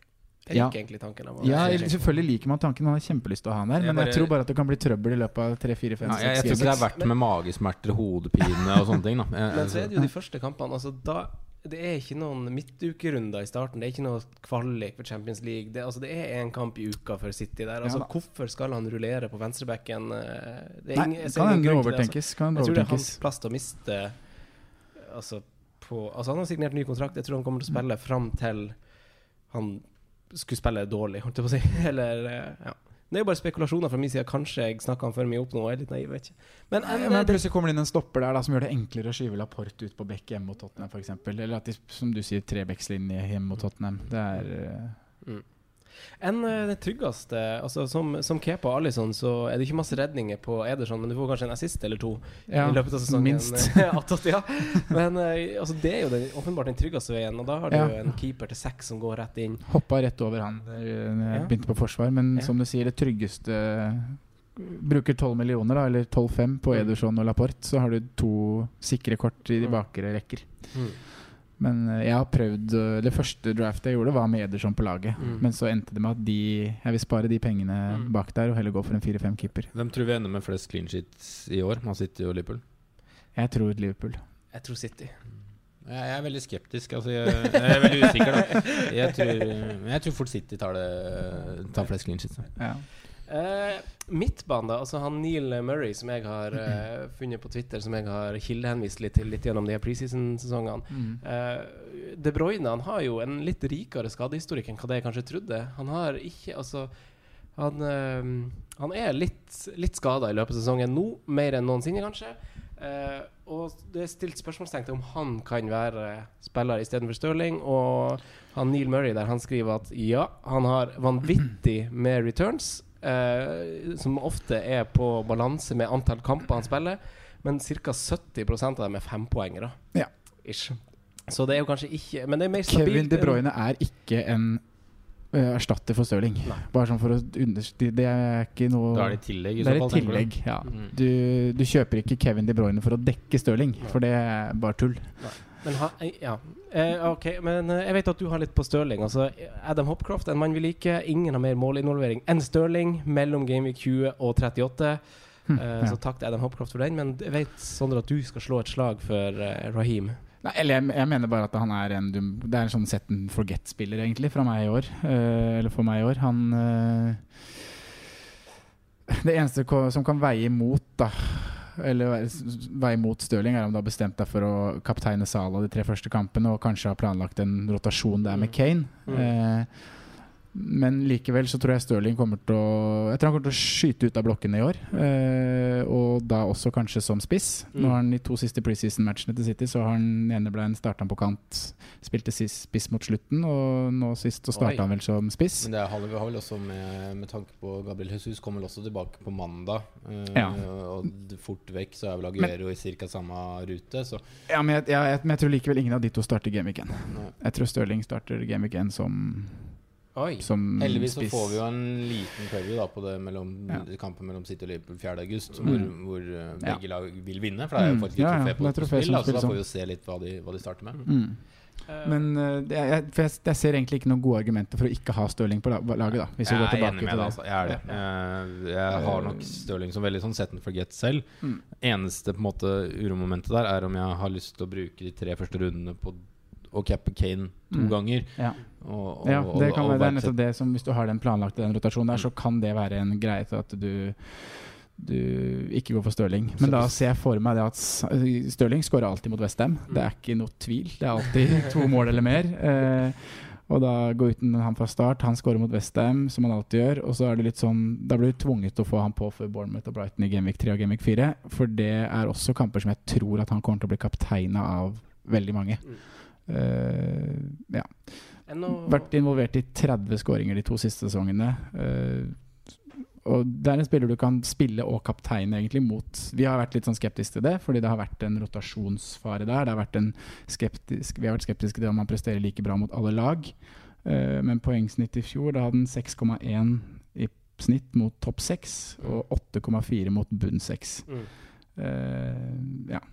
jeg Ja. liker egentlig tanken av ja, selvfølgelig liker man tanken, man har kjempelyst til å ha han der, Jeg men bare- jeg tror bare at det kan bli trøbbel i løpet av tre, fire, fem, Ja, jeg, jeg tror ikke det er verdt med magesmerter, hodepine og sånne ting. Da. Jeg, Men så er altså, det jo de første kampene. Altså da Det er ikke noen midtukerunder i starten. Det er ikke noe kvalik for Champions League. Det, altså, det er én kamp i uka for City der. Altså, Ja hvorfor skal han rullere på venstrebacken? Eh, Det er ingen- Nei, kan hende det grunn altså. overtenkes. Jeg tror det er hans plass til å miste Altså, på, altså Han har signert ny kontrakt. Jeg tror han kommer til å spille fram til han skulle spille dårlig, holdt jeg på å si. Eller eh, ja. Det er jo bare spekulasjoner fra min side. Kanskje jeg snakka han for mye opp nå. Jeg er litt naiv, vet ikke. Men, en, men plutselig kommer det inn en stopper der da som gjør det enklere å skyve Laporte ut på bekk hjemme mot Tottenham f.eks. Eller at de, som du sier, trebekslinje hjemme mot Tottenham. Det er eh, En eh, det tryggeste altså Som, som Kepa og Alison så er det ikke masse redninger på Ederson, men du får kanskje en assist eller to Ja, i løpet av sesongen. minst. Ja. Men eh, altså, det er jo den, åpenbart den tryggeste veien, og da har du Ja. en keeper til seks som går rett inn. hoppa rett over han da jeg begynte på forsvar. Men som du sier, det tryggeste Bruker 12 millioner, da, eller 12,5 på Mm. Ederson og Laporte, så har du to sikre kort i de Mm. bakre rekker. Men eh, jeg har prøvd eh, Det første draftet jeg gjorde, var med Ederson på laget. Mm. Men så endte det med at de Jeg vil spare de pengene Mm. bak der og heller gå for en 4-5 keeper. Hvem tror vi ender med flest clean sheets i år? Man sitter jo i Liverpool. Jeg tror Liverpool. Jeg tror City. Jeg jeg er veldig skeptisk. Altså, jeg, jeg er veldig usikker. Da. Jeg tror, jeg tror fort City tar, det, tar flest clean sheets. Ja. Eh, Midtbanen, da. Altså han Neil Murray, som jeg har eh, funnet på Twitter, som jeg har kildehenvist litt til litt gjennom de her preseason-sesongene. Mm. Eh, De Bruyne han har jo en litt rikere skadehistorikk enn hva det jeg kanskje trodde. Han har ikke Altså Han, eh, han er litt, litt skada i løpet av sesongen nå, mer enn noensinne, kanskje. Eh, og det er stilt spørsmålstegn til om han kan være spiller istedenfor Stirling. Og han Neil Murray der han skriver at ja, han har vanvittig med returns, eh, som ofte er på balanse med antall kamper han spiller, men ca. 70% av dem er fempoengere. Ja. Ish. Så det er jo kanskje ikke Men det er mer stabilt. Kevin De Bruyne er ikke en eh, erstatter for Stirling. Nei. Bare sånn for å understreke Det er ikke noe Da er det i tillegg. I Det så er du? tillegg, ja. Mm. Du, du kjøper ikke Kevin De Bruyne for å dekke Stirling, Nei. for det er bare tull. Men ha, eh, ja. Eh, ok, men eh, jeg vet at du har litt på Stirling. Altså, Adam Hopcroft, en mann vi liker. Ingen har mer målinvolvering enn Stirling mellom Gameweek 20 og 38. Hm, Eh, ja. Så takk til Adam Hopcroft for den. Men jeg vet Sondre at du skal slå et slag for eh, Raheem. Nei, eller jeg, jeg mener bare at han er en dum, Det er en sånn set and forget-spiller, egentlig, fra meg i år. Eller for meg i år. Han Det eneste som kan veie imot, da eller vei mot Stirling, er om du har bestemt deg for å kapteine Salah de tre første kampene, og kanskje har planlagt en rotasjon der med Mm. Kane. Mm. Eh, Men likevel så tror jeg Stirling kommer til å Jeg tror han kommer til å skyte ut av blokkene i år. Eh, og da også kanskje som spiss. Nå har han I to siste preseason-matchene til City Så har han ene ble en starta på kant, spilte sist spiss mot slutten, og nå sist så starta han vel som spiss. Men det har vel- også med, med tanke på Gabriel Jesus kommer vel også tilbake på mandag. eh, Ja. Og fort vekk så er vel Aguero i ca. samme rute. Så Ja, men jeg, ja, jeg, men jeg tror likevel ingen av de to starter Game Week 1. Jeg tror Stirling starter Game Week 1 som, Oi. som heldigvis så får vi jo en liten preview da på det mellom, Ja. kampen mellom City og Liverpool 4. august, hvor, Mm. hvor begge Ja. lag vil vinne. For det er jo Mm. faktisk et ja, trofé på, spill. Da, så da får vi jo se litt hva de, hva de starter med. Mm. Eh, Men uh, jeg, for jeg, jeg ser egentlig ikke noen gode argumenter for å ikke ha Stirling på laget. da Hvis vi Jeg går er tilbake til med det. altså. Jeg er det. Jeg, jeg har nok Stirling som veldig sånn set and forget selv. Mm. Eneste på en måte uromomentet der er om jeg har lyst til å bruke de tre første rundene på å cappe Kane to Mm. ganger. Ja. Og, og, Ja, det, kan være, det er nettopp det som Hvis du har den planlagt den rotasjonen der, Mm. så kan det være en greie til at du du ikke går for Stirling. Men da ser jeg for meg det at Stirling skårer alltid mot Westham. Det er ikke noe tvil. Det er alltid to mål eller mer. Eh, og da gå uten han fra start. Han skårer mot Westham, som han alltid gjør. Og så er det litt sånn Da blir du tvunget til å få han på for Bournemouth og Brighton i Gamvik 3 og Gamvik 4. For det er også kamper som jeg tror at han kommer til å bli kapteina av veldig mange. Eh, ja. Vært involvert i 30 skåringer de to siste sesongene. Eh, og det er en spiller du kan spille og kaptein egentlig mot. Vi har vært litt sånn skeptiske til det, fordi det har vært en rotasjonsfare der. Det har vært en skeptisk, vi har vært skeptiske til om han presterer like bra mot alle lag. Eh, men poengsnitt i fjor, da hadde han 6,1 i snitt mot topp 6, og 8,4 mot bunn 6. Mm. Eh, ja.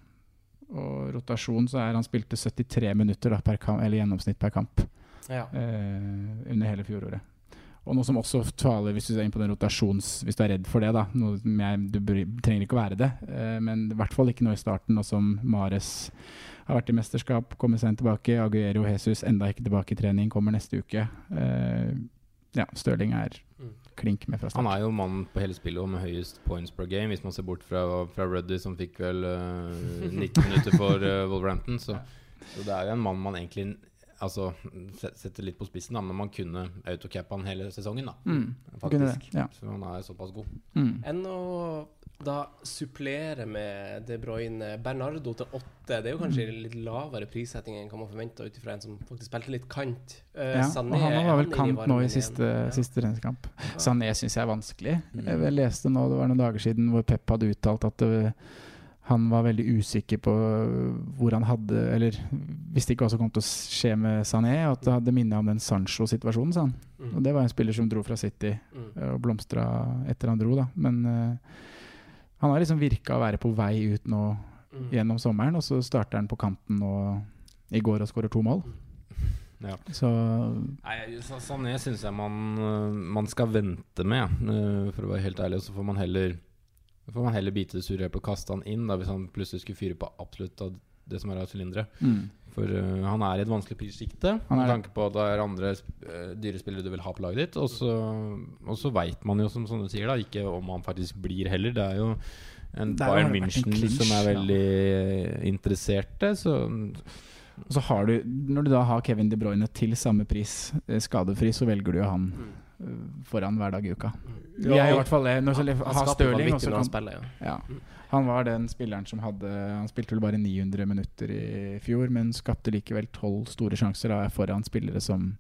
Og rotasjon så er han spilte 73 minutter da, per kamp, eller gjennomsnitt per kamp Ja. eh, under hele fjoråret. Og noe som også taler hvis du er inn på den rotasjons Hvis du er redd for det, da. Noe jeg, du trenger ikke å være det, eh, men i hvert fall ikke nå i starten. Og som Mares har vært i mesterskap, kommer seg tilbake. Aguero Jesus enda ikke tilbake i trening, kommer neste uke. Eh, ja, Stirling er Mm. klink med fra Han er jo mannen på hele spillet med høyest points per game, hvis man ser bort fra, fra Ruddy, som fikk vel uh, 19 minutter for uh, Wolverhampton. Så, så det er jo en mann man egentlig Altså sette litt på spissen, da, men man kunne autocappa han hele sesongen, da. Mm, kunne det, ja. Så han er såpass god. Mm. Enn å da supplere med De Bruyne Bernardo til åtte. Det er jo kanskje Mm. litt lavere prissetting enn hva man forventa ut ifra en som faktisk spilte litt kant. Uh, Ja, Sané, og han var vel kant nå i igjen? siste, Ja. siste treningskamp. Sané syns jeg er vanskelig. Mm. Jeg leste nå, det var noen dager siden, hvor Pep hadde uttalt at det, han var veldig usikker på hvor han hadde Eller visste ikke hva som kom til å skje med Sané. Og at det hadde minnet om den Sancho-situasjonen, sa han. Mm. Og det var en spiller som dro fra City Mm. eh, og blomstra etter han dro, da. Men uh, han har liksom virka å være på vei ut nå Mm. gjennom sommeren, og så starter han på kanten nå i går og skårer to mål. Ja. Så Nei, Sané syns jeg man, øh, man skal vente med, for å være helt ærlig. Og så får man heller får man heller bite det sure eplet og kaste han inn da, hvis han plutselig skulle fyre på absolutt av det som er av sylindere. mm. For uh, han er i et vanskelig prissjikte, er med tanke på at det er andre uh, dyrespillere du vil ha på laget ditt. Og så, og så veit man jo, som, som du sier, da ikke om han faktisk blir heller. Det er jo en er Bayern München en clinch, som er ja. veldig interesserte, så Og så har du, når du da har Kevin De Bruyne til samme pris, eh, skadefri, så velger du jo han Mm. Foran hver dag i uka. Vi Jeg er i hvert fall det. Når ja, har Stirling også han kan, spiller, ja. ja. Han var den spilleren som hadde Han spilte vel bare 900 minutter i fjor, men skapte likevel tolv store sjanser da, foran spillere som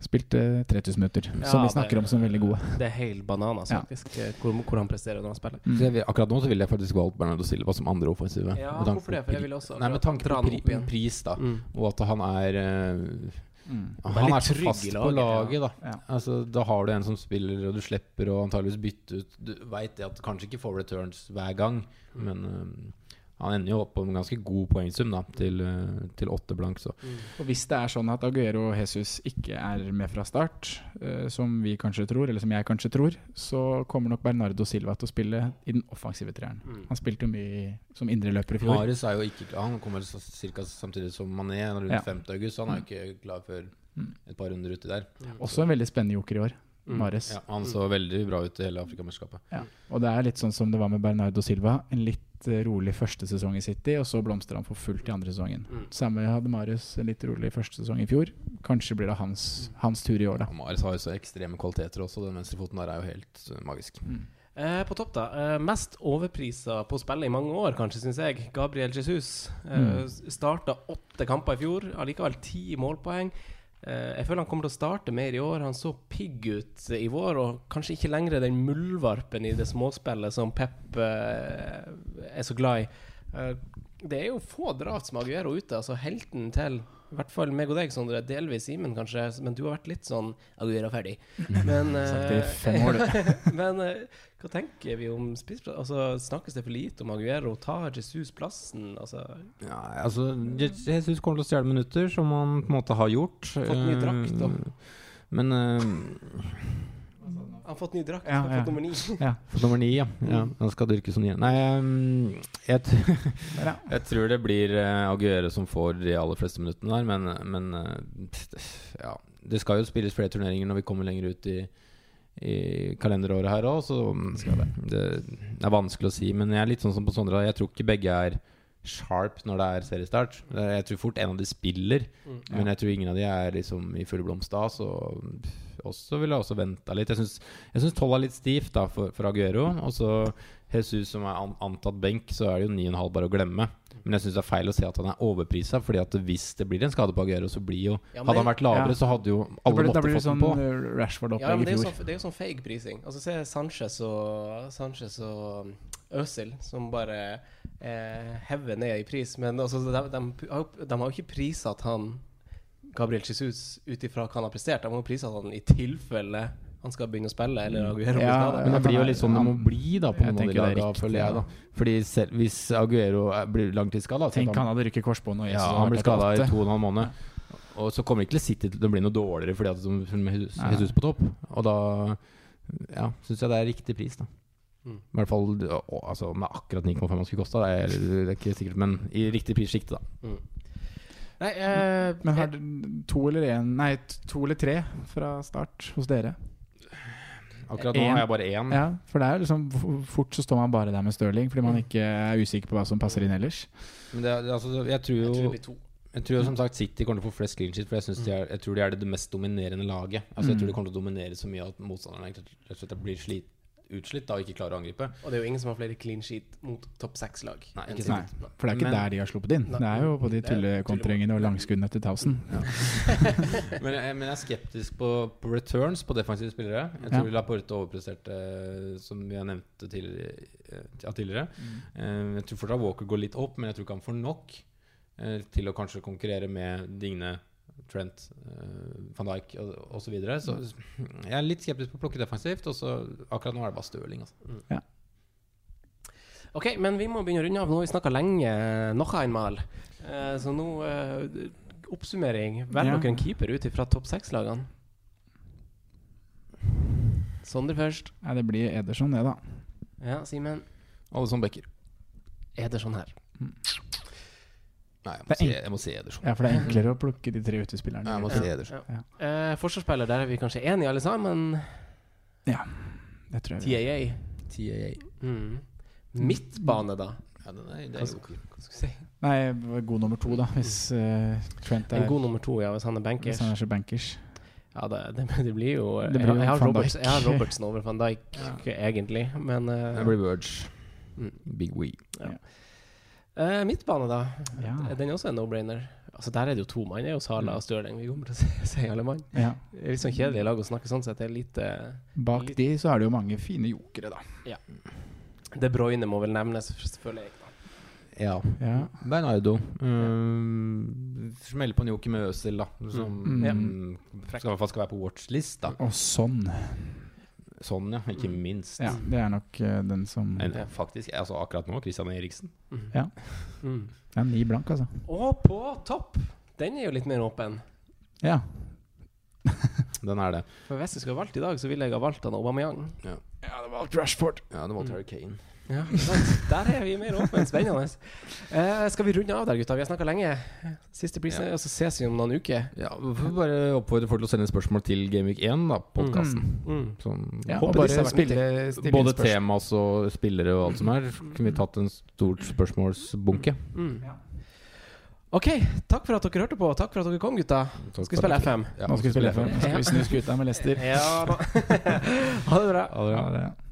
spilte 3000 minutter. Ja, som vi det- snakker om som veldig gode. Det er helt bananas, faktisk, eh, hvor, hvor han presterer når han spiller. Mm. Så jeg akkurat nå så ville jeg faktisk valgt Bernardo Silva som andre offensive. Ja, hvorfor det? For jeg ville også Nei, med tanke på pri, pris, da. Mm. Og at han er eh, Mm. Han er så fast i på laget, laget, da. Ja. Altså, da har du en som spiller, og du slipper å antageligvis bytte ut Du veit at du kanskje ikke får returns hver gang, Mm. men eh, han ender jo opp på en ganske god poengsum da til, eh, til åtte blank, så Og hvis det er sånn at Aguero og Jesus ikke er med fra start, eh, som vi kanskje tror, eller som jeg kanskje tror, så kommer nok Bernardo Silva til å spille i den offensive treeren. Mm. Han spilte jo mye som indreløper i fjor. Mares er jo ikke klar. Han kommer ca. samtidig som Mané rundt Ja. 5. august, så han er jo ikke klar før Mm. et par runder uti der. Også en veldig spennende joker i år, Mm. Mares. Ja, han så veldig bra ut i hele Afrikamesterskapet. Ja. Og det er litt sånn som det var med Bernardo Silva. En litt litt eh, rolig første sesong i City, og så blomstrer han for fullt i andre sesongen. Mm. Samme hadde Marius en litt rolig første sesong i fjor. Kanskje blir det hans, hans tur i år, da. Ja, Marius har jo så ekstreme kvaliteter også. Den venstrefoten der er jo helt magisk. magisk. Eh, på topp, da. Eh, mest overprisa på spillet i mange år, kanskje, syns jeg. Gabriel Jesus. Eh, Mm. Starta åtte kamper i fjor, allikevel ti målpoeng. Eh, jeg føler han kommer til å starte mer i år. Han så pigg ut i vår, og kanskje ikke lenger den muldvarpen i det småspillet som Pep eh, er så glad i. Eh, det er jo få drap som Aguero ute. Altså helten til i hvert fall meg og deg, Sondre. Delvis Simen, kanskje. Men du har vært litt sånn Aguera ferdig. Men, Sagt det i eh, fem år, men eh, hva tenker vi om spissplass? Altså, snakkes det for lite om Aguero? Tar Jesus plassen? Altså, Ja, altså Jesus kommer til å stjele minutter, som han på en måte har gjort. Fått ny drakt, da. Eh, Men eh, han har fått ny drakt, Ja, han har ja. fått nummer ni. Ja. fått nummer ni, ja. ja han skal dyrke som nier. Nei, ehm, jeg, t- jeg tror det blir uh, Aguero som får de aller fleste minuttene der, men, men eh, ja. Det skal jo spilles flere turneringer når vi kommer lenger ut i, i kalenderåret her òg, så det. Det, er vanskelig å si. Men jeg er litt sånn som på Sondre. Jeg tror ikke begge er sharp når det er seriestart. Jeg tror fort en av de spiller, Mm. men jeg tror ingen av de er liksom i full blomst da. Så også ville jeg også venta litt. Jeg syns, tolv 12 er litt stivt da for, for Aguero. Og så Jesus som er an, antatt benk, så er det jo 9,5 bare å glemme. Men jeg syns det er feil å si at han er overprisa, Fordi at hvis det blir en skade på Aguero, så blir jo Ja, men Hadde han vært lavere, Ja. så hadde jo alle blir, måttet fått sånn den på. Rashford Ja, men det er jo sånn, det er jo sånn fake prising. Altså Se Sanchez og Sanchez og Øsil, som bare eh, hever ned i pris. Men altså, de, de, de har jo ikke prisatt han Gabriel Jesus ut ifra hva han har prestert. Da må jo at han i tilfelle han skal begynne å spille, eller Aguero blir Ja. Men det blir jo litt sånn det må bli da på Jeg noen av de tenker det er riktig, føler jeg. da Fordi selv, hvis Aguero er- blir langtidsskada Tenk han hadde rykket korsbånd og Ja, han blir skada i to og en halv måned. Og så kommer ikke City til å bli noe dårligere fordi at de med Jesus, Jesus på topp. Og da ja, syns jeg det er riktig pris, da. Mm. I hvert fall å, altså, med akkurat 9,5 han skulle kosta, det, det er ikke sikkert, men i riktig prissjikte, da. Nei, eh, Men har du to eller én Nei, to eller tre fra start hos dere? Akkurat nå En. har jeg bare én. Ja, for det er liksom Fort så står man bare der med Stirling fordi man ikke er usikker på hva som passer inn ellers. Men det, altså, jeg tror jeg tror jo blir to. Jeg tror jo som sagt City kommer til å få flest clean sheet, for jeg, synes de er, jeg tror de er det mest dominerende laget. Altså Jeg Mm. tror de kommer til å dominere så mye at motstanderne rett og slett blir slit, utslitt da og ikke klarer å angripe. Og det er jo ingen som har flere clean sheet mot topp seks-lag. Nei, ikke sant. Nei. For det er ikke Men- der de har sluppet inn. Nei. Det er jo på de Det tullekontringene og langskuddene til Towson. Men jeg, men jeg er skeptisk på, på returns på defensive spillere. Jeg tror Ja. Laporte overpresterte, eh, som vi har nevnt tidligere. eh, ja, tidligere. Eh, Jeg tror fortsatt Walker går litt opp, men jeg tror ikke han får nok eh, til å kanskje konkurrere med Digne, Trent, eh, van Dijk osv. Så, videre. så jeg er litt skeptisk på å plukke defensivt. Og så akkurat nå er det bare Stirling. Altså. Ok, men vi må begynne å runde av. Nå har vi snakka lenge. Noch einmal. Eh, så nå eh, Oppsummering. Velg Ja. dere en keeper ut fra topp seks-lagene. Sondre først. Nei, det blir Ederson, det, da. Ja, Simen. Alle som backer. Ederson her. Nei, jeg må, si, jeg må si Ederson. Ja, For det er enklere å plukke de tre utespillerne. Nei, jeg må si Ederson. Ja. Eh, forsvarsspiller, der er vi kanskje enige alle sammen. Ja, Det tror jeg. TAA. TAA. Mm. Midtbane, da? Ja, det er, det er jo. Hva skal vi si? Nei, god nummer to, da. Hvis uh, Trent er En god nummer to, ja, hvis han er bankers. Hvis han er så bankers. Ja, det, det, det blir jo Det blir jeg, jo jeg, har Roberts, jeg har Robertsen over van Dijk, egentlig, men uh, Det blir Verge. Mm. Big We. Eh, Midtbane, da? Ja. Den er også en no-brainer. Altså Der er det jo to mann. Det er jo Sala og Stirling. Vi kommer til å si, alle mann. Ja. Det er litt sånn kjedelig lag å snakke sånn sett. Det er lite Bak de så er det jo mange fine jokere, da. De Bruyne må vel nevnes, føler jeg. da Ja. Ja. Bernardo. Um, Smeller på en joker med Øzil, da. Som Mm. mm, skal, i hvert fall skal være på watchlist. da Og sånn. Sånn, ja. Ikke minst. Ja, det er nok uh, den som En, faktisk, altså Akkurat nå, Christian Eriksen. Ja. Mm. Det er ni blank, altså. Og på topp! Den er jo litt mer åpen. Ja. Den er det. For hvis jeg skulle ha valgt i dag, så ville jeg ha valgt han Aubameyang. Ja, det var Rashford. Ja, det var Mm. Terry Kane. Ja. Der er vi mer åpne. Spennende. Eh, skal vi runde av der, gutta? Vi har snakka lenge. Siste prisen, Ja. og så ses vi om noen uker. Ja, vi får bare oppfordre folk til å sende spørsmål til Gameweek 1, da, podkasten. Mm. Sånn, Ja, Håper og disse har bare spille, stille Både tema og spillere og alt som er. Kunne vi tatt en stort spørsmålsbunke. Mm. Ok, takk for at dere hørte på. Takk for at dere kom, gutta. Skal vi spille FM? Ja, Nå skal vi spille FM. Nå skal vi snu skuta med Lester. Ja da. ha det bra. Ha det bra. Ha det.